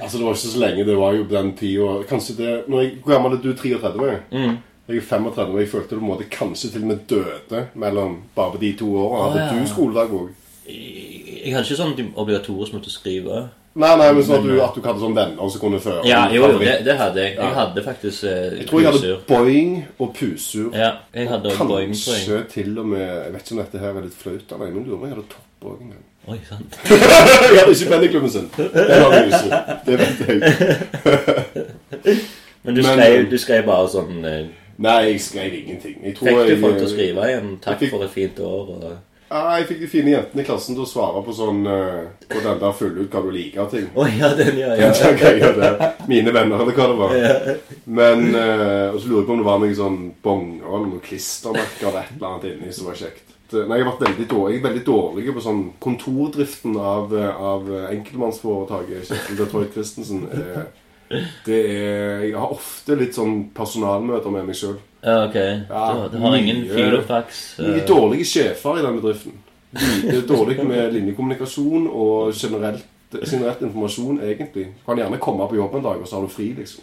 Altså, det var ikke så lenge. Det var jo på den tida Kanskje det når jeg, Hvor gammel er du? 33? Mm. Jeg er 35, og jeg følte en måte kanskje til og med døde mellom bare på de to åra. Hadde Å, ja. du skoledagbok? Jeg hadde ikke sånn obligatorisk måtte skrive. Nei, nei, men sånn at du, at du hadde sånn venner som kunne føre Ja, jo, jo, det, det hadde jeg. Ja. Jeg hadde faktisk eh, Jeg tror jeg hadde pusur. Boing og Pusur. Ja, jeg hadde boing. Kanskje til og med Jeg vet ikke om dette her er litt flaut av jeg men lurer på om jeg hadde topp òg en gang. Oi, sant. hadde ikke penneklubben sin. Det vet jeg. Men du Men, skrev, eh, du skrev bare sånn eh, Nei, jeg skrev ingenting. Jeg tror Fikk du folk til å skrive igjen 'takk fikk- for et fint år'? Og... Ja, jeg fikk de fine jentene i klassen til å svare på sånn eh, På den der fylle ut hva du liker-ting. Oh, ja, den, ja. Den ja. der greia der. Mine venner, eller hva det var. Men eh, Og så lurer jeg på om det var noe sånn bonger eller noen klistremerker eller et eller annet inni som var kjekt. Det- Nei, jeg har vært veldig dårlig, jeg veldig dårlig på sånn kontordriften av, eh, av enkeltmannsforetaket. Kjetil Detroit Christensen. Eh, det er Jeg har ofte litt sånn personalmøter med meg sjøl. ja, ok. Ja, du, har ingen filofax? Mye er dårlige sjefer i den bedriften. Det er dårlig med linjekommunikasjon og generelt, generelt informasjon, egentlig. Du kan gjerne komme på jobb en dag, og så har du fri, liksom.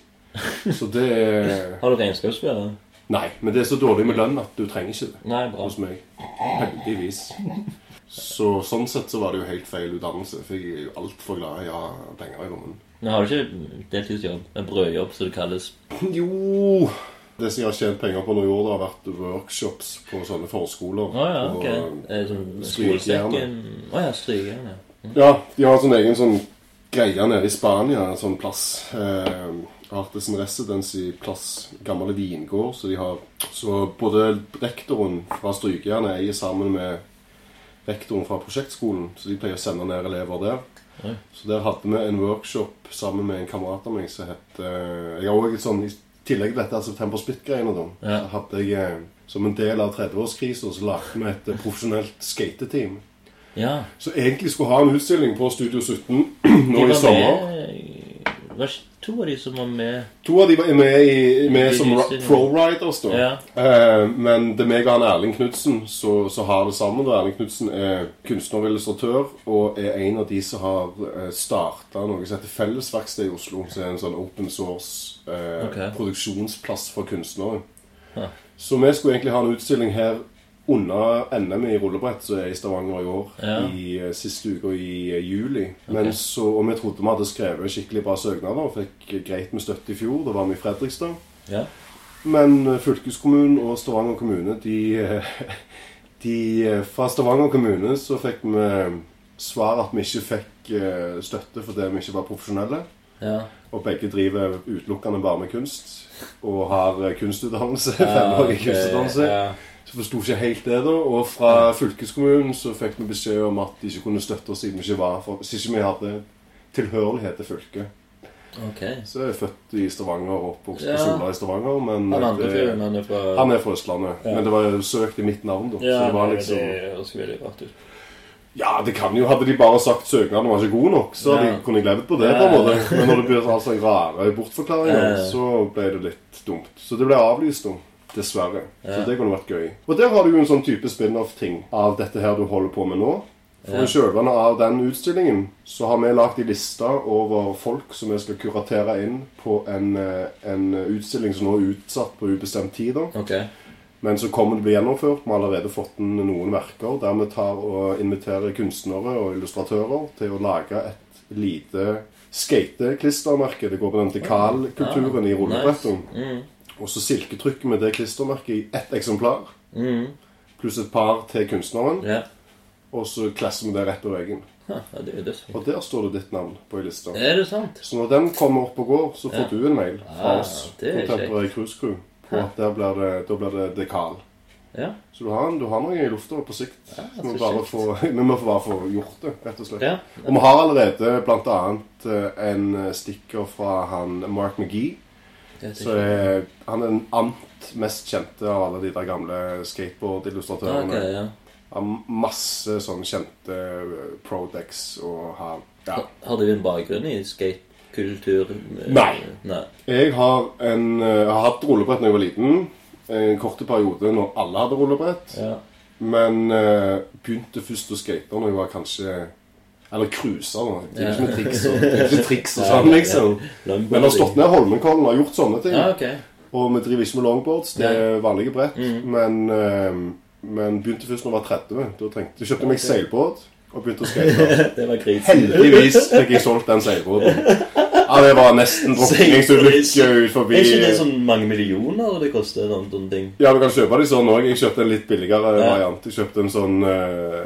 Så det er Har du regnskapsfører? Nei, men det er så dårlig med lønn at du trenger ikke det Nei, bra. hos meg. Heldigvis. Så sånn sett så var det jo helt feil utdannelse, for jeg er jo altfor glad i å ha penger i lommen. Men har du ikke deltidsjobb? En brødjobb, som det kalles? Jo Det som jeg har tjent penger på nå i år, det har vært workshops på sånne forskoler. Å ja, ok. Eh, sånn skolesekken Å ja, strykejern, ja. Ja, de har sånn egen sånn greie nede i Spania, en sånn plass. Eh, Artisan Residency plass, gamle vingård. Så de har Så både rektoren fra Strykejernet eier sammen med rektoren fra prosjektskolen, så de pleier å sende ned elever der. Ja. Så der hadde vi en workshop sammen med en kamerat av meg som het eh, Jeg har også et sånn, I tillegg til dette September Split-greiene, da, Ja. så hadde jeg eh, som en del av 30-årskrisa så lagde vi et eh, profesjonelt skateteam. Ja. Så egentlig skulle ha en utstilling på Studio 17 nå i sommer. med to av de som var med To av de var med, i, med som pro-riders, da. Ja. Eh, men det er meg og han Erling Knutsen som har det sammen. Da. Erling Knutsen er kunstner og illustratør og er en av de som har uh, starta noe som heter Fellesverksted i Oslo. Som er en sånn open source eh, okay. produksjonsplass for kunstnere. Ja. Så vi skulle egentlig ha en utstilling her under NM i rullebrett, som er i Stavanger i år, Ja. i uh, siste uka i eh, juli. Men så, og vi trodde vi hadde skrevet skikkelig bra søknader og fikk greit med støtte i fjor. Da var vi i Fredrikstad. Ja. Men eh, fylkeskommunen og Stavanger kommune, de, eh, de eh, Fra Stavanger kommune så fikk vi svar at vi ikke fikk eh, støtte fordi vi ikke var profesjonelle. ja. Og begge driver utelukkende bare med kunst. Og har eh, kunstutdannelse. Ja, Femårig ok, kunstutdannelse. Forsto ikke helt det, da. Og fra fylkeskommunen så fikk vi beskjed om at de ikke kunne støtte oss siden vi ikke var for, siden vi hadde tilhørighet til fylket. Okay. Så jeg er født i Stavanger og oppvokst Ja. på Sola i Stavanger. Men Han andre det- fyren, han er fra han er fra Østlandet. Ja. Men det var jo søkt i mitt navn, da. Ja, så det var liksom det høres veldig rart ut. Ja, det kan jo Hadde de bare sagt søknaden var ikke god nok, så Ja. de kunne jeg levd på det. På en måte Men når det blir altså rare bortforklaringer, så ble det litt dumt. Så det ble avlyst, da. Dessverre. Ja. Så det kunne vært gøy. Og der har du jo en sånn type spin-off-ting av dette her du holder på med nå. For Ja. i kjølvannet av den utstillingen så har vi lagd ei liste over folk som vi skal kuratere inn på en, eh, en utstilling som nå er utsatt på ubestemt tid. da. Ok. Men så kommer det bli gjennomført. Vi har allerede fått inn noen verker der vi tar og inviterer kunstnere og illustratører til å lage et lite skateklistremerke. Det går på den dekalkulturen i rullebrettet. Mm. Og så silketrykket med det klistremerket i ett eksemplar, Mm. pluss et par til kunstneren. Ja. Og så klasser vi det rett på veggen. Ja, det er dødsfint. Og der står det ditt navn på ei liste. Er det sant? Så når den kommer opp og går, så får Ja. du en mail fra Ah, oss. Contemporary Cruise Crew. På at der blir det, da blir det dekal. Ja. Så du har, du har noe i lufta på sikt. Ja, vi, bare kjekt. få, vi må bare få gjort det, rett og slett. ja. Og vi har allerede bl.a. en stikker fra han Mark McGee. Så er, han er den ant mest kjente av alle de der gamle skateboard-illustratørene. Ok, ja. Har masse sånn kjente eh, Prodex og har ja. Har- Har du en bakgrunn i skatekultur? Nei. Nei. Jeg har, en, eh, jeg har hatt rullebrett da jeg var liten. En kort periode når alle hadde rullebrett. Ja. Men uh, begynte først å skate når jeg var kanskje Eller cruiser, da. Det er ikke med triks og, ikke triks og sånn, liksom. Men Men har stått ned Holmenkollen og gjort sånne ting. Ja. Og vi driver ikke med longboards. Det er vanlige brett. Men, eh, men begynte først når jeg var 30. Da trengte, jeg kjøpte meg seilbåt og begynte å skate. Det var krise. Heldigvis fikk jeg solgt den seilbåten. Ja, det var nesten drukningsulykke ut forbi Er ikke det sånn mange millioner det koster? Noen, noen ting? Ja, du kan kjøpe de sånn òg. Jeg kjøpte en litt billigere Ja. variant. Jeg kjøpte en sånn eh,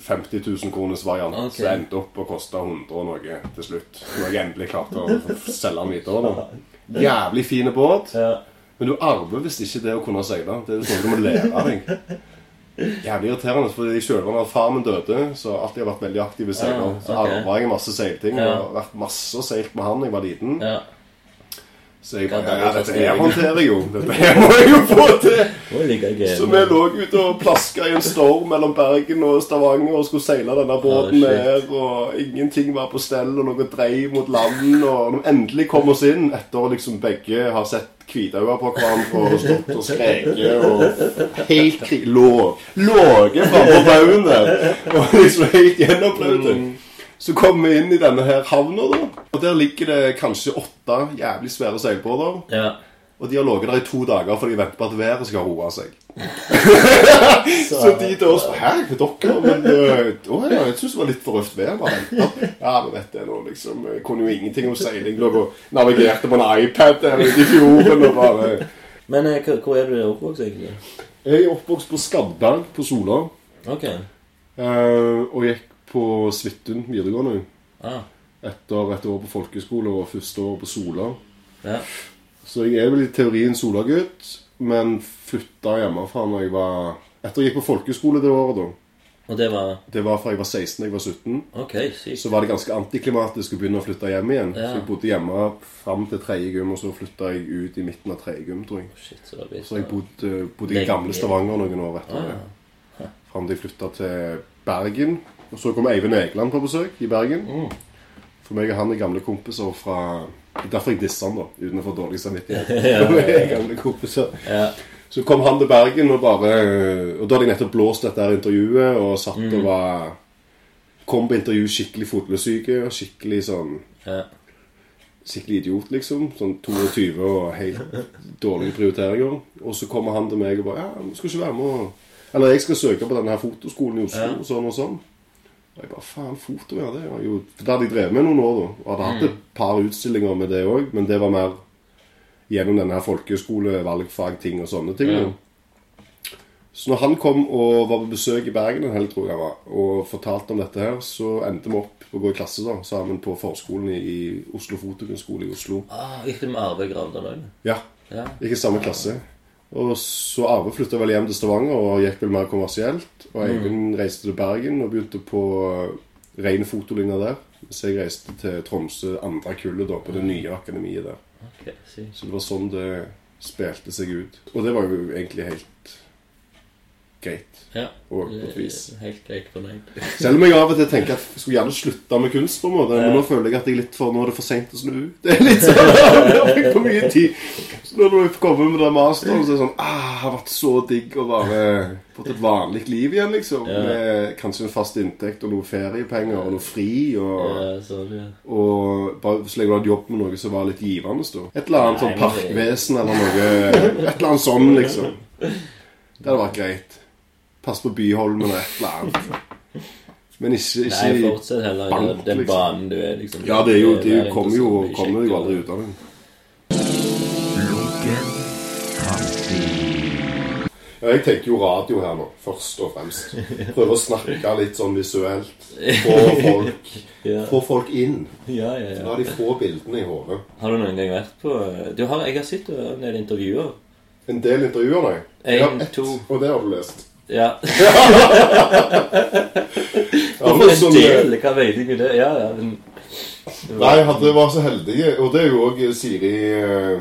50 000 kroners variant okay. som endte opp og kosta 100 og noe til slutt. Når jeg endelig klarte å selge den videre. Da. Jævlig fin båt. Ja. Men du arver visst ikke det å kunne seile. Det er noe du må lære deg. Jævlig irriterende, for i kjølvannet av far min døde, så har jeg alltid vært veldig aktiv seiler. Ah, Så ok. arva jeg masse seilting. Ja. Jeg har vært masse og seilt med han da jeg var liten. ja. Så jeg bare Ja, dette her håndterer jeg jo. Dette her må jeg jo få til. Så vi lå ute og plaska i en storm mellom Bergen og Stavanger og skulle seile denne båten Ah, ned, og ingenting var på stell, og noe dreiv mot land, og når vi endelig kom oss inn, etter liksom begge har sett hvitøyne på hverandre og stått og skreket og helt kri... Lå, låget frampå baugen der, og liksom helt gjennombløte. Så kom vi inn i denne her havna, da. Og der ligger det kanskje åtte jævlig svære seilbåter. Ja. Og de har ligget der i to dager fordi de venter på at været skal roe seg. så de til oss Hæ, for dere? Men øh, å, ja, jeg syns det var litt for røft vær. Bare. Ja, men vet jeg nå, liksom. Jeg kunne jo ingenting om seiling. Lå og navigerte på en iPad i fjorden og bare Men eh, hvor er du oppvokst, egentlig? Jeg er oppvokst på Skadda, på Sola. Okay. Uh, og gikk på Svithun videregående. Ah. etter et år på folkeskole og første år på Sola. Ja. Så jeg er vel i teorien Sola-gutt, men flytta hjemmefra når jeg var Etter jeg gikk på folkeskole det året, da. Og det var Det var fra jeg var 16 til jeg var 17. Okay. Så var det ganske antiklimatisk å begynne å flytte hjem igjen. Ja. Så jeg bodde hjemme fram til tredje gym, og så flytta jeg ut i midten av tredje gym, tror jeg. Shit, så Så jeg bodde, bodde i gamle Stavanger noen år etter Ah, det. Fram til jeg flytta til Bergen. Og så kom Eivind Egeland på besøk i Bergen. Mm. For meg og han er gamle kompiser fra er Derfor jeg disser han, da. Uten å få dårlig samvittighet. ja, gamle kompiser. Ja. Så kom han til Bergen og bare Og da hadde jeg nettopp blåst dette her intervjuet og satt Mm. og var Kom på intervju skikkelig fotlesyke og skikkelig sånn Ja. Skikkelig idiot, liksom. Sånn 22 og helt dårlige prioriteringer. Og så kommer han til meg og bare Ja, du skal ikke være med og Eller jeg skal søke på denne her fotoskolen i Oslo, Ja. og sånn og sånn. Og jeg bare Faen, foto, ja. Det var jo For det hadde jeg drevet med noen år, da. Og hadde hatt et par utstillinger med det òg, men det var mer gjennom denne her folkehøyskole, valgfag-ting og sånne ting. Ja. Så når han kom og var på besøk i Bergen en helg, tror jeg var, og fortalte om dette her, så endte vi opp å gå i klasse da, sammen på forskolen i, Oslo Fotokunstskole i Oslo. Ah, gikk du med Arve Gravdal òg? Ja, Ja. ikke i samme klasse. Og så Arve flytta vel hjem til Stavanger og gikk vel mer kommersielt. Og Eivind reiste til Bergen og begynte på ren fotolinje der. Så jeg reiste til Tromsø andre kullet da, på det nye akademiet der. Ok, sykt. Så det var sånn det spilte seg ut. Og det var jo egentlig helt greit. Ja. Og på et vis. Helt greit fornøyd. Selv om jeg av og til tenker at jeg skulle gjerne slutta med kunst, på en måte men nå føler jeg at jeg er litt for, nå er det for seint å snu. Det er litt sånn, for mye tid. Så når du kommer med den masteren, så er det sånn ah, Det har vært så digg å bare fått et vanlig liv igjen, liksom. Ja. Med kanskje en fast inntekt og noen feriepenger og noe fri. Og, Ja, sånn, ja. og bare så lenge du hadde jobb med noe som var litt givende. Da. Et eller annet Nei, sånn parkvesen eller noe. Et eller annet sånn, liksom. Det hadde vært greit. Pass på Byholmen og et eller annet. Men ikke, ikke Nei, fortsett heller bank, den liksom. banen du er, liksom. Ja, det er jo, Det det er kommer jo, kommer jo aldri ut av den. Ja, jeg tenker jo radio her nå, først og fremst. Prøve å snakke litt sånn visuelt. Få folk, Ja. få folk inn. Ja, ja, ja. La de få bildene i hodet. Har du noen gang vært på du har, Jeg har sett en del intervjuer. En del intervjuer, nei. En, Jeg har ett, og det har du lest. Ja. Hvorfor en sånn, del, hva vet jeg det? Ja, ja. Men, Nei, hadde, vært så heldig, og det er jo òg Siri eh,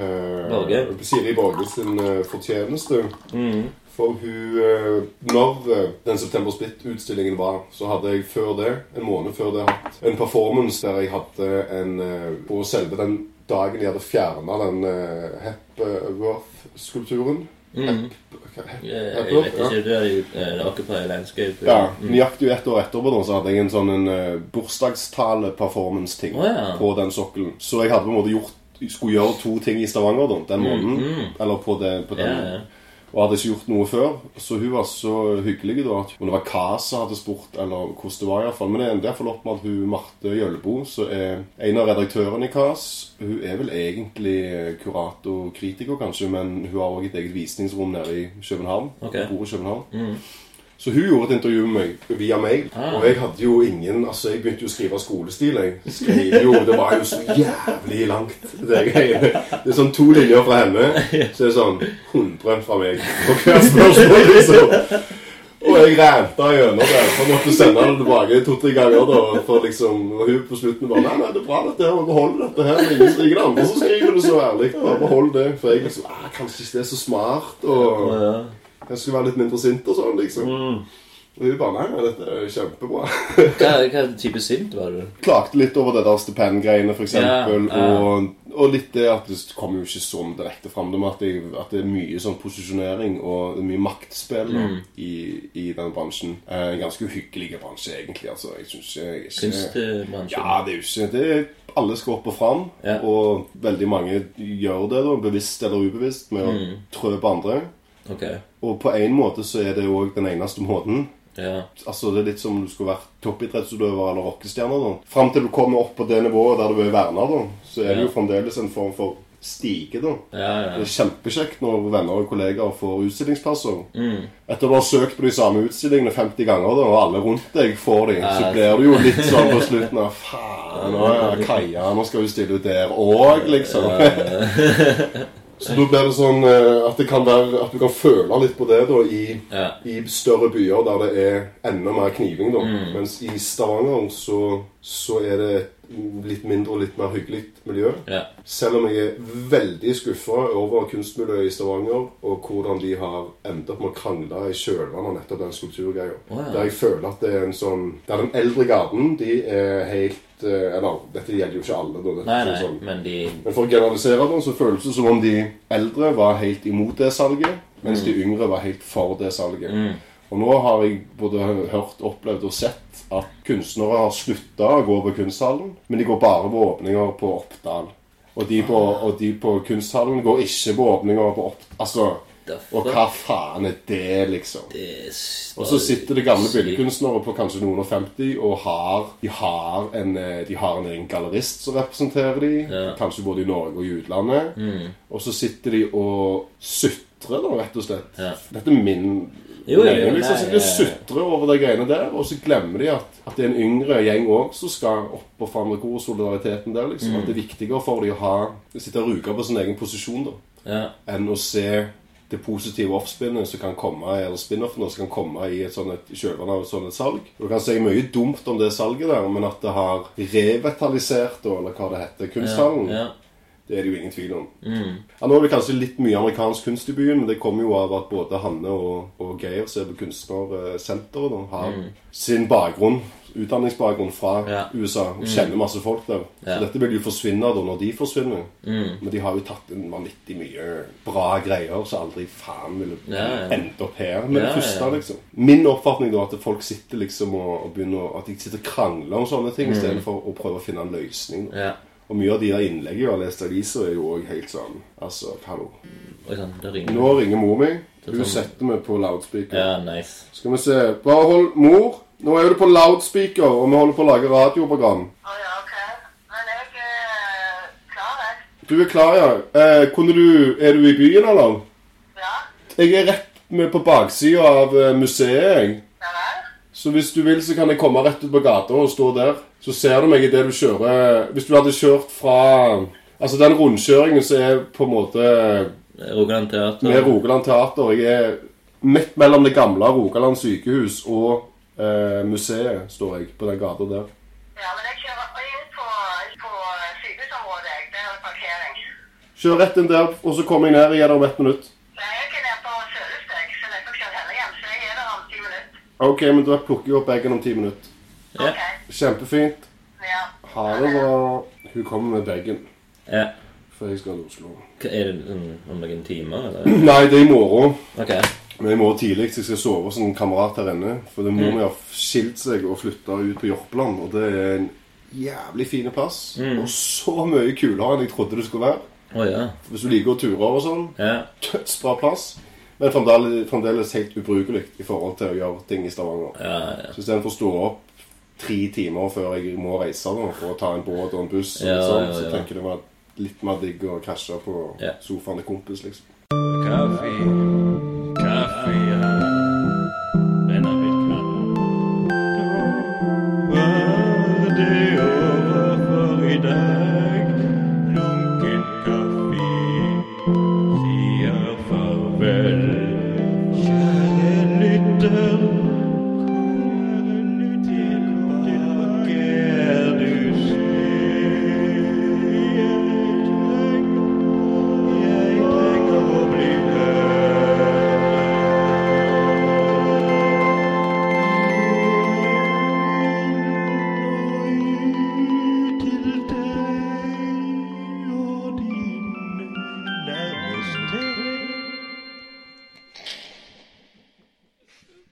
eh, Borge. Siri Borge sin eh, fortjeneste. mm, For hun eh, Når eh, den September Splitt-utstillingen var, så hadde jeg før det, en måned før det, hatt en performance der jeg hadde en eh, På selve den dagen de hadde fjerna den uh, Hepworth-skulpturen. Mm. Jeg, vet ikke, du er jo eh, Occupy Landscape. Ja, Nøyaktig ett år etterpå da, så hadde jeg en sånn en uh, bursdagstale-performance-ting oh, ja. på den sokkelen. Så jeg hadde på en måte gjort skulle gjøre to ting i Stavanger da, den måneden. Eller på, det, på den. Mm, Ja, ja. Og hadde ikke gjort noe før. Så hun var så hyggelig da. at Om det var som hadde spurt, eller hvordan det var i hvert fall. Men det endte iallfall opp med at hun Marte Gjølbo, som er en av redaktørene i KAS Hun er vel egentlig kurator-kritiker, kanskje, men hun har òg et eget visningsrom nede i København. Okay. Hun bor i København. Så hun gjorde et intervju med meg via mail. Ah. Og jeg hadde jo ingen Altså, jeg begynte jo å skrive skolestil. Jeg skrev jo Det var jo så jævlig langt, det greiene. Det er sånn to linjer fra henne, så er det sånn 100 fra meg på hvert spørsmål, liksom. Og jeg ranta gjennom det. Jeg måtte sende det tilbake to-tre ganger. da For liksom Og hun på slutten bare Nei, nei, det er bra, dette her. Behold dette her. Ingen er ingen ingen andre som skriver det så ærlig. Bare behold det. For jeg liksom ah, Kanskje ikke det er så smart. Og Jeg skulle være litt mindre sint og sånn, liksom. Mm. Og hun bare Nei, nei, dette er kjempebra. Hva, hva type sint var du? Klagde litt over det der stipendgreiene, eksempel. Ja, ja. Og, og litt det at det kommer jo ikke sånn direkte fram. Det med at, jeg, at det er mye sånn posisjonering og mye maktspill Mm. i, i den bransjen. Eh, En ganske uhyggelig bransje, egentlig. Altså, jeg synes ikke, ikke Kunstbransjen? Ja, det er jo ikke det. er- Alle skal opp og fram, Ja. og veldig mange gjør det, da, bevisst eller ubevisst, med å Mm. trø på andre. Ok. Og på en måte så er det òg den eneste måten. Ja. Altså Det er litt som om du skulle vært toppidrettsutøver eller rockestjerne. da Fram til du kommer opp på det nivået der du er verna, da så er det jo fremdeles en form for stige. da. Ja, Det er kjempekjekt når venner og kollegaer får utstillingsplasser. Mm. Etter å ha søkt på de samme utstillingene 50 ganger, da, og alle rundt deg får de, så blir du jo litt sånn på slutten av Faen, nå er Kaja, nå skal hun stille ut der òg, liksom. Så da blir det sånn eh, at det kan være At du kan føle litt på det da i, Ja. i større byer der det er enda mer kniving, da. Mm. Mens i Stavanger så, så er det litt mindre og litt mer hyggelig miljø. ja. Selv om jeg er veldig skuffa over kunstmiljøet i Stavanger, og hvordan de har endt opp med å krangle i kjølvannet av nettopp den skulpturgreia. Ja. Der jeg føler at det er en sånn Der den eldre garden, de er helt eh, Eller, dette gjelder jo ikke alle, da. Dette Nei, nei, sånn. men de Men for å generalisere det, så føles det som om de eldre var helt imot det salget, mens Mm. de yngre var helt for det salget. Og nå har jeg både hørt, opplevd og sett at kunstnere har slutta å gå på kunsthallen, men de går bare på åpninger på Oppdal. Og de på, og de på kunsthallen går ikke på åpninger på Oppdal. Altså, og hva faen er det, liksom? Og så sitter det gamle billedkunstnere på kanskje noen og 50 og har, de, har en, eh, de har en egen gallerist som representerer de, Ja. Mm. kanskje både i Norge og i utlandet. Og så sitter de og sutrer, da, rett og slett. Ja. Dette er min Jo, jo, jo. Liksom, så de og ja, ja. sutrer over de greiene der, og så glemmer de at, at det er en yngre gjeng òg som skal opp og fram med hvor solidariteten der. liksom. Mm. At det er viktigere for dem å ha, sitte og ruge på sin egen posisjon da Ja. enn å se det positive oppspinnet som kan komme eller spin-offene som kan komme i et sånt et av et sånt et salg. Du kan si mye dumt om det salget der, men at det har revitalisert, eller hva det heter, kunsthallen, Ja. Det er det jo ingen tvil om. Mm. Ja, nå er det kanskje litt mye amerikansk kunst i byen, men det kommer jo av at både Hanne og, og Geir, som er på Kunstnersenteret, da, har sin bakgrunn, utdanningsbakgrunn fra Ja. USA, og kjenner masse folk der. Ja. Så dette vil jo forsvinne da når de forsvinner. Men de har jo tatt en vanvittig mye bra greier som aldri faen ville Ja, endt opp her med det første, liksom. Min oppfatning da at folk sitter liksom og, og begynner At de sitter og krangler om sånne ting istedenfor å prøve å finne en løsning. ja. Og mye av de der innleggene jeg har lest i aviser, er jo òg helt sånn Altså, hallo. Ringer. Nå ringer mor mi. Hun sånn- setter meg på loudspeaker. Ja, nice. Skal vi se. Bare hold Mor, nå er du på loudspeaker, og vi holder på å lage radioprogram. Å ja, OK. Men jeg er klar, jeg. Du er klar, ja. Eh, kunne du Er du i byen, eller? Ja. Jeg er rett med på baksida av eh, museet, jeg. Ja vel? Så hvis du vil, så kan jeg komme rett ut på gata og stå der. Så ser du meg idet du kjører Hvis du hadde kjørt fra Altså den rundkjøringen som er på en måte Rogaland Teater. med Rogaland Teater. Jeg er midt mellom det gamle Rogaland sykehus og eh, museet, står jeg på den gata der. Ja, men jeg kjører inn på, på sykehusområdet. jeg. Det er parkering. Kjør rett inn der, og så kommer jeg ned igjen om ett minutt. Nei, jeg er nede på Sølesteg, så jeg skal kjøre heller hjem. Så jeg er der om ti minutter. Ok, men da plukker jeg opp bagen om ti minutter. Ja. OK. Kjempefint. Ja. Ha det bra. Hun kommer med bagen, ja. for jeg skal til Oslo. Hva Er det sånn om noen timer, eller? Nei, det er i morgen. OK. Men i morgen tidlig så jeg skal sove hos en kamerat her inne. For det må mm. vi ha skilt seg og flytta ut på Jørpeland. Og det er en jævlig fin plass. Og så mye kulere enn jeg trodde det skulle være. Oh, ja. Hvis du liker å ture og sånn. Ja. Dødsbra plass. Men fremdeles, fremdeles helt ubrukelig i forhold til å gjøre ting i Stavanger. Ja, ja. Så istedenfor å stå opp tre timer før jeg må reise nå for å ta en båt og en buss, og Ja, sånn, ja, så tenker jeg det var litt mer digg å krasje på Ja. sofaen til kompis, liksom. Kaffe. Kaffe.